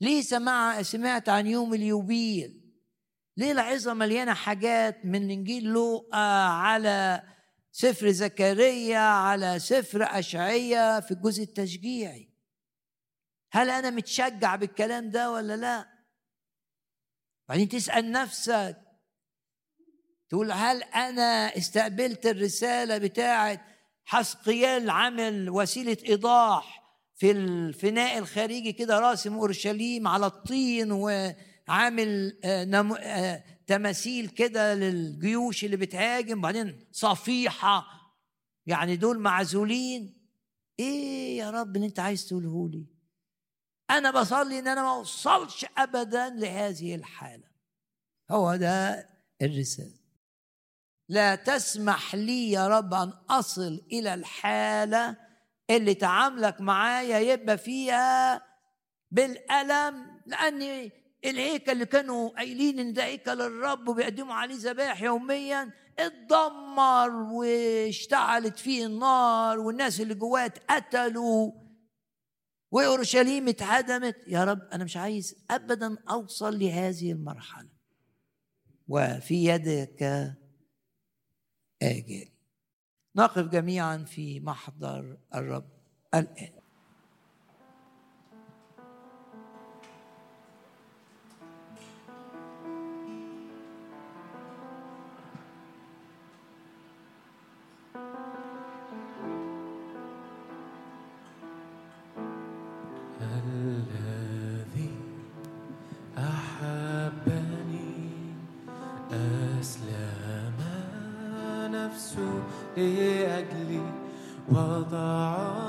ليه سمع سمعت عن يوم اليوبيل؟ ليه العظة مليانة حاجات من إنجيل لوقا على سفر زكريا على سفر أشعية في الجزء التشجيعي؟ هل أنا متشجع بالكلام ده ولا لا؟ بعدين تسأل نفسك تقول هل أنا استقبلت الرسالة بتاعت حسقيال عمل وسيلة إيضاح في الفناء الخارجي كده راسم أورشليم على الطين وعامل آه، آه، تماثيل كده للجيوش اللي بتهاجم وبعدين صفيحة يعني دول معزولين. إيه يا رب اللي أنت عايز تقوله لي؟ أنا بصلي إن أنا ما أوصلش ابدا لهذه الحالة. هو ده الرسالة. لا تسمح لي يا رب أن أصل إلى الحالة اللي تعاملك معايا يبقى فيها بالألم لأن الهيكل اللي كانوا قايلين إن ده هيكل الرب وبيقدموا عليه ذبائح يوميا اتدمر واشتعلت فيه النار والناس اللي جواه اتقتلوا. وأورشليم اتهدمت يا رب أنا مش عايز ابدا أوصل لهذه المرحلة. وفي يدك آجل. نقف جميعا في محضر الرب الآن. إيه لأجلي وضعه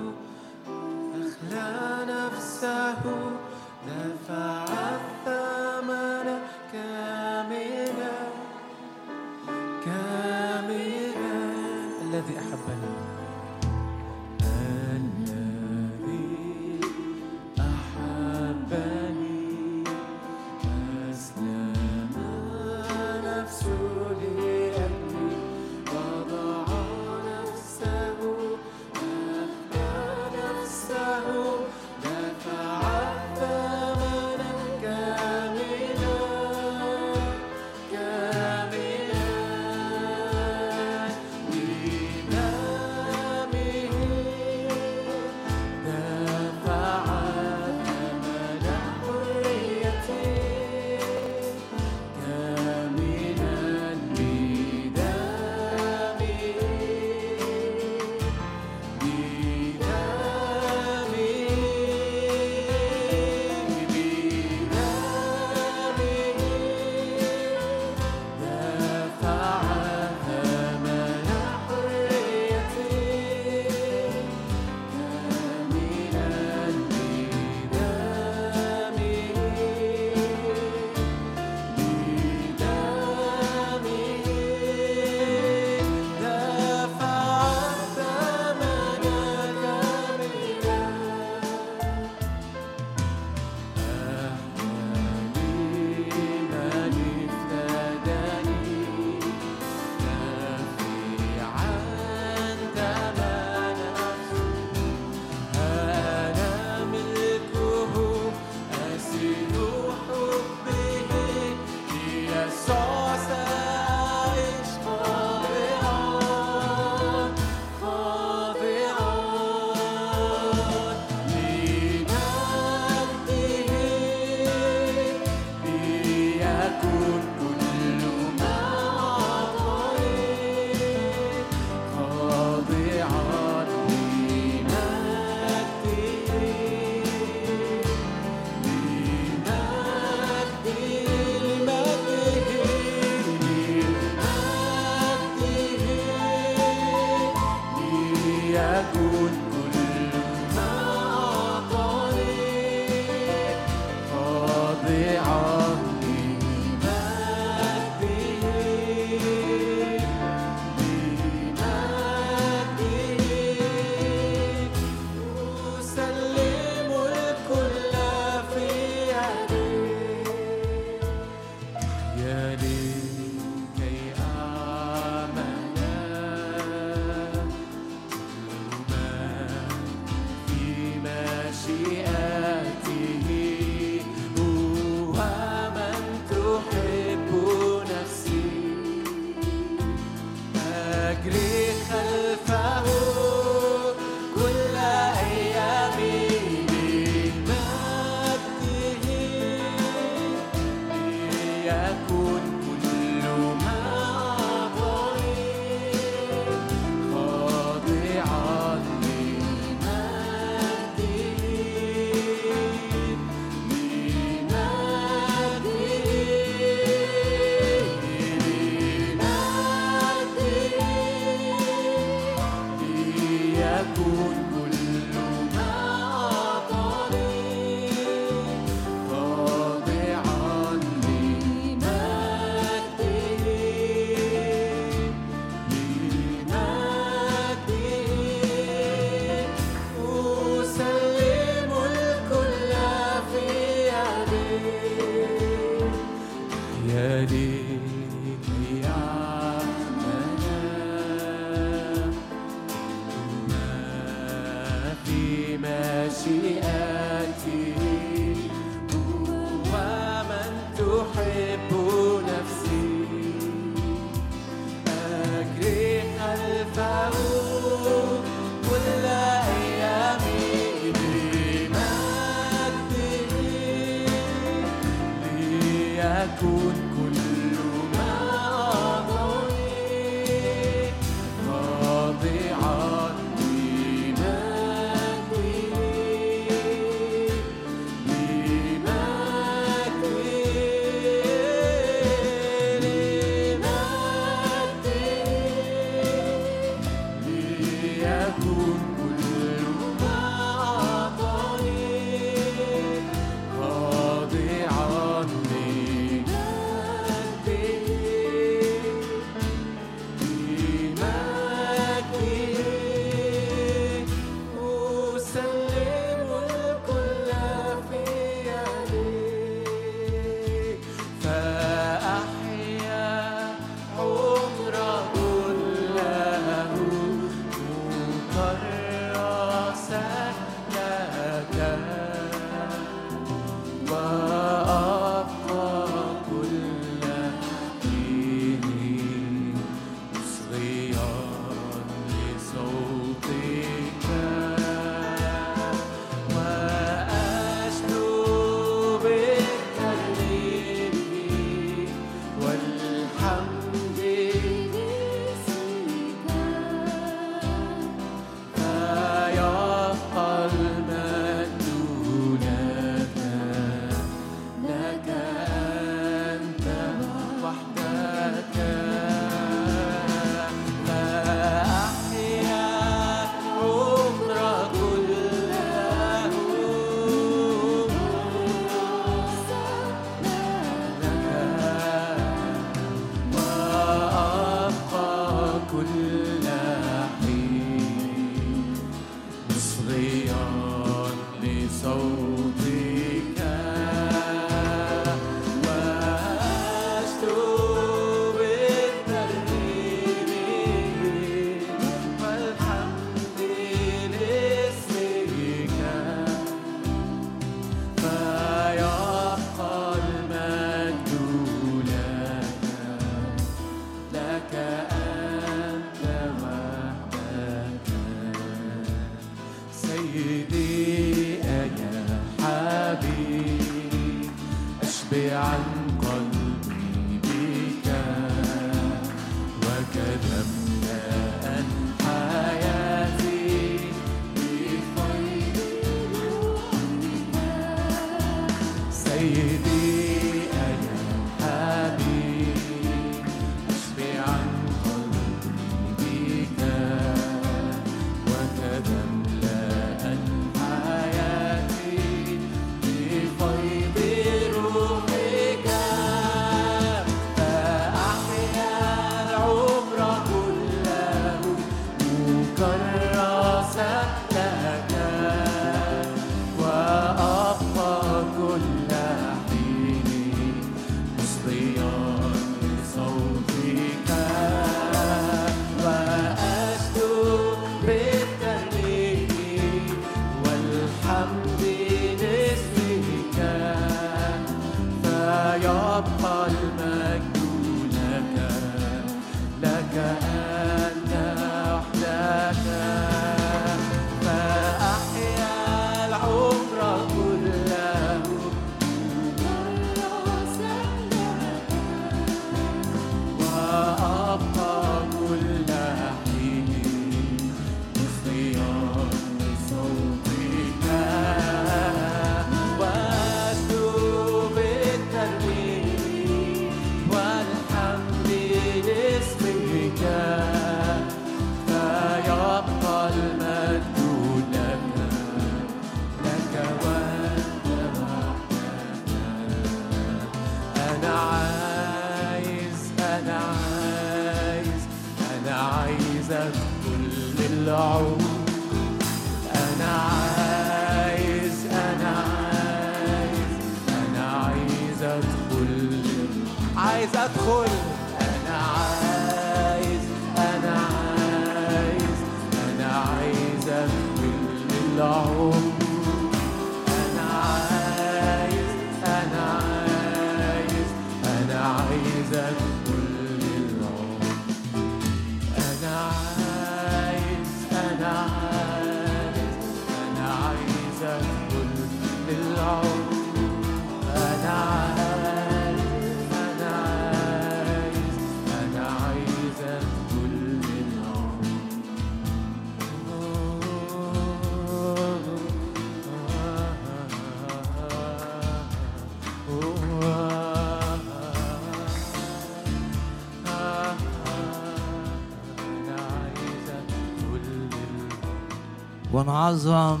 ونعظم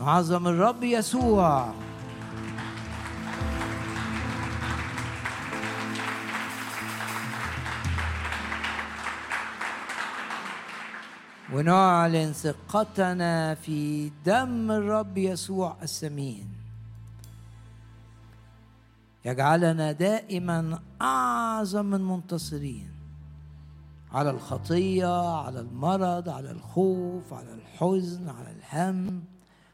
نعظم الرب يسوع. ونعلن ثقتنا في دم الرب يسوع الثمين يجعلنا دائما أعظم من منتصرين على الخطية على المرض على الخوف على الحزن على الهم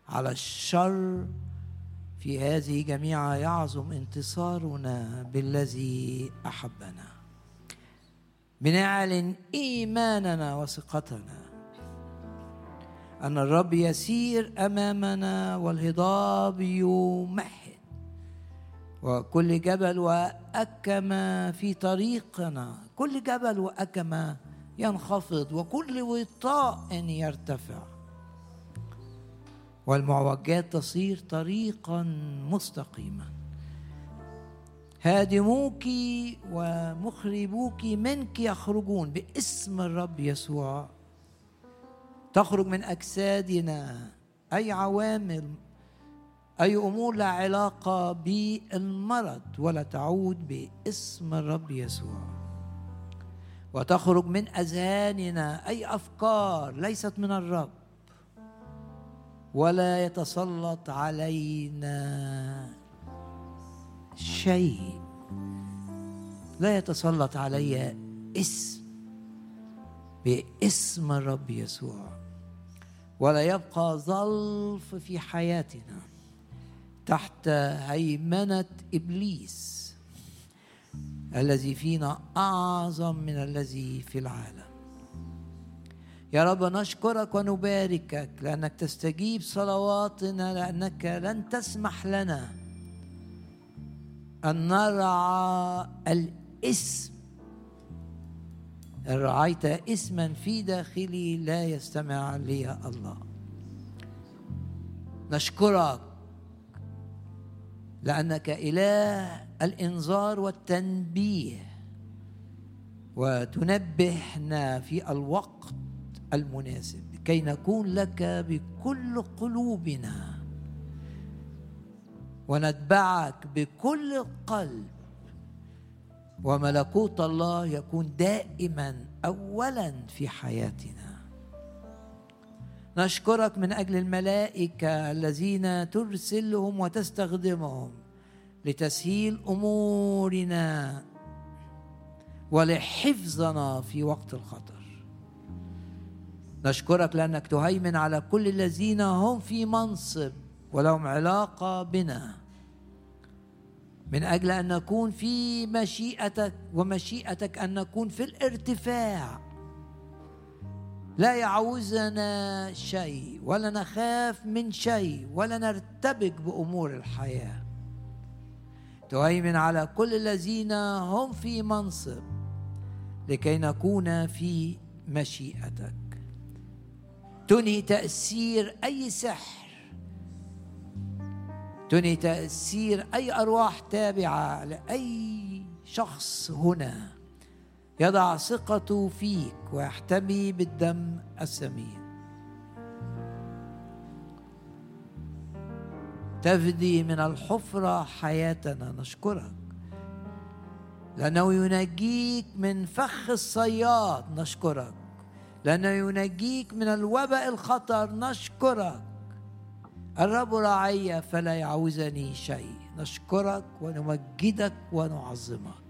على الشر. في هذه جميعها يعظم انتصارنا بالذي أحبنا. بنعلن إيماننا وثقتنا أن الرب يسير أمامنا والهضاب يمحي وكل جبل وأكما في طريقنا كل جبل وأكما ينخفض وكل وطاء يرتفع. والمعوجات تصير طريقا مستقيما. هادموك ومخربوك منك يخرجون باسم الرب يسوع. تخرج من أجسادنا أي عوامل أي أمور لا علاقة بالمرض ولا تعود باسم الرب يسوع. وتخرج من أذهاننا أي أفكار ليست من الرب. ولا يتسلط علينا شيء. لا يتسلط علي اسم. باسم الرب يسوع. ولا يبقى ظلف في حياتنا تحت هيمنة إبليس. الذي فينا أعظم من الذي في العالم. يا رب نشكرك ونباركك لأنك تستجيب صلواتنا لأنك لن تسمح لنا أن نرعى الإسم. إن رعيت اسما في داخلي لا يستمع لي الله. نشكرك لأنك إله الإنذار والتنبيه وتنبهنا في الوقت المناسب كي نكون لك بكل قلوبنا ونتبعك بكل القلب وملكوت الله يكون دائما اولا في حياتنا. نشكرك من أجل الملائكة الذين ترسلهم وتستخدمهم. لتسهيل أمورنا ولحفظنا في وقت الخطر. نشكرك لأنك تهيمن على كل الذين هم في منصب ولهم علاقة بنا. من أجل أن نكون في مشيئتك ومشيئتك أن نكون في الارتفاع. لا يعوزنا شيء ولا نخاف من شيء ولا نرتبك بأمور الحياة. تهيمن على كل الذين هم في منصب لكي نكون في مشيئتك. تنهي تأثير أي سحر. تنهي تأثير أي أرواح تابعة لأي شخص هنا. يضع ثقته فيك ويحتمي بالدم الثمين تفدي من الحفرة حياتنا. نشكرك. لأنه ينجيك من فخ الصياد. نشكرك. لأنه ينجيك من الوباء الخطر. نشكرك. الرب راعي فلا يعوزني شيء. نشكرك ونمجدك ونعظمك.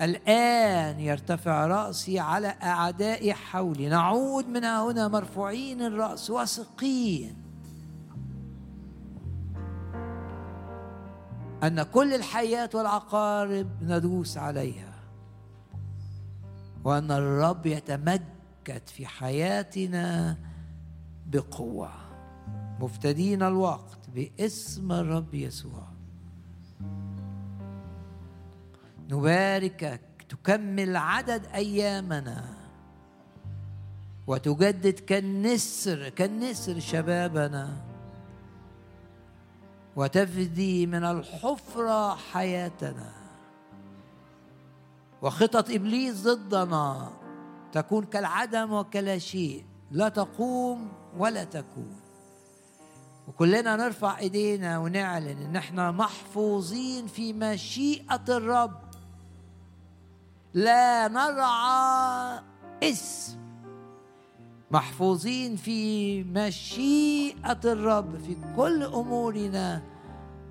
الآن يرتفع رأسي على أعدائي حولي. نعود من هنا مرفوعين الرأس واثقين أن كل الحياة والعقارب ندوس عليها وأن الرب يتمجد في حياتنا بقوة. مفتدين الوقت باسم الرب يسوع. نباركك تكمل عدد أيامنا وتجدد كالنسر كالنسر شبابنا. وتفدي من الحفرة حياتنا. وخطط إبليس ضدنا تكون كالعدم وكلا شيء لا تقوم ولا تكون. وكلنا نرفع إيدينا ونعلن إن إحنا محفوظين في مشيئة الرب. لا نرعى إسم. محفوظين في مشيئة الرب في كل أمورنا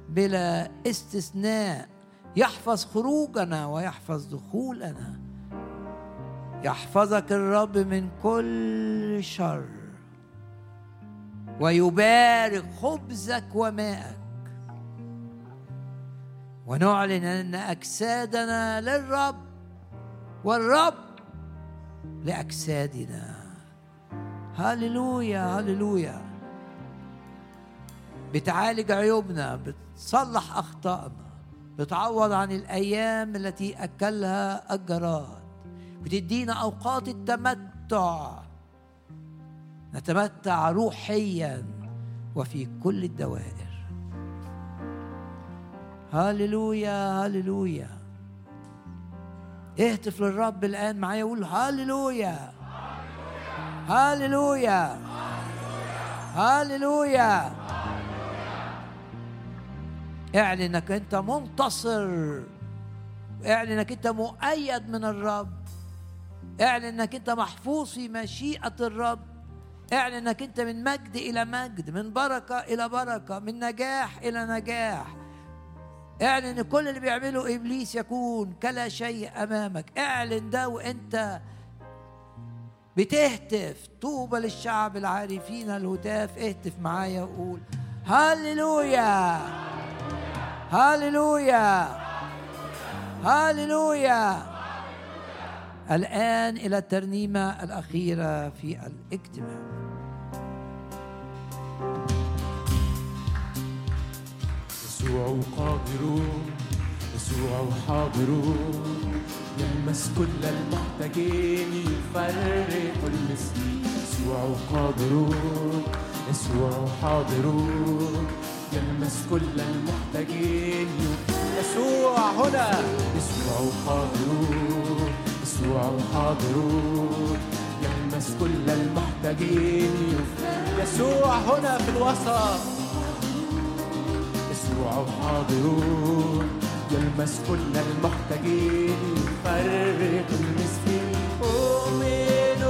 بلا استثناء. يحفظ خروجنا ويحفظ دخولنا. يحفظك الرب من كل شر ويبارك خبزك وماءك. ونعلن أن أجسادنا للرب والرب لأجسادنا. هللويا هللويا. بتعالج عيوبنا بتصلح أخطائنا بتعوض عن الأيام التي أكلها الجراد بتدينا أوقات التمتع. نتمتع روحيا وفي كل الدوائر. هللويا هللويا. اهتف للرب الآن معايا وقول هللويا. هللويا. هللويا. اعلن انك انت منتصر. اعلن انك انت مؤيد من الرب. اعلن انك انت محفوظ في مشيئة الرب. اعلن انك انت من مجد إلى مجد من بركة إلى بركة من نجاح إلى نجاح. اعلن إن كل اللي بيعمله إبليس يكون كلا شيء أمامك. اعلن ده وإنت بتهتف طوبى للشعب العارفين الهتاف اهتف معايا وقول هللويا هللويا هللويا. الآن إلى الترنيمة الأخيرة في الاجتماع. يسوع قادر يسوع حاضر يلمس كل المحتاجين يفرق المسكين يسوع قادر يسوع حاضر يلمس كل المحتاجين يسوع هنا. يسوع قادر يسوع حاضر يلمس كل المحتاجين يسوع هنا في الوسط. يسوع حاضر يلمس كل المحتاجين يفرق المسكين. أؤمن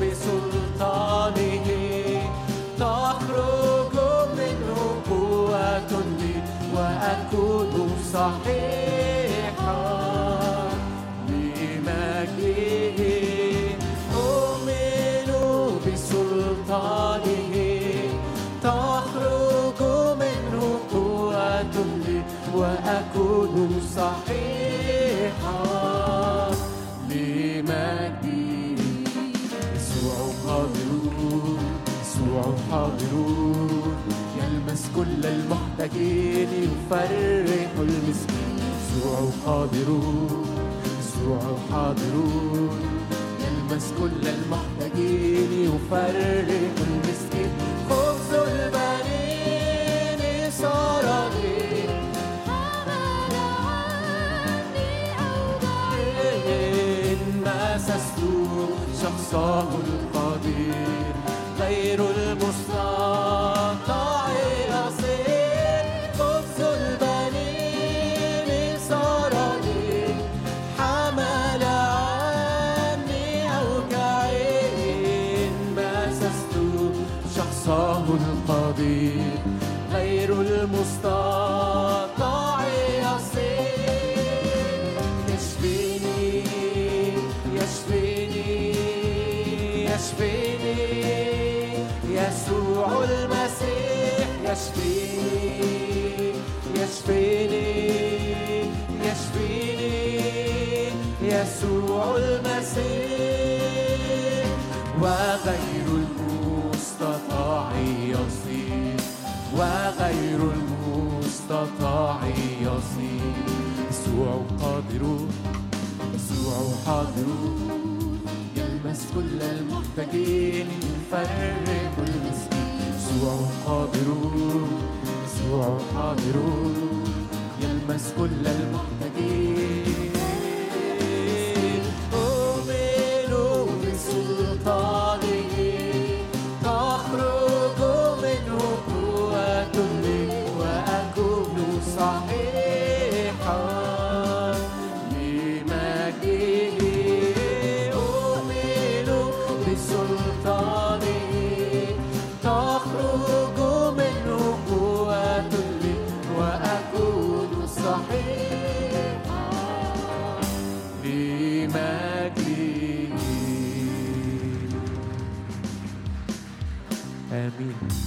بسلطانه تخرج منه قوة لي وأكون صحيحا وأكون صحيحا لمجدي يسوع قادر يسوع حاضر يلمس كل المحتاجين يفرح المسكين. يسوع قادر يسوع حاضر يلمس كل المحتاجين يفرق المسكين sağlık يصير يسوع قادر يسوع حاضر. يلمس كل المحتاجين يفرق المسكين يسوع قادر يسوع حاضر. يلمس كل المحتاجين. vida.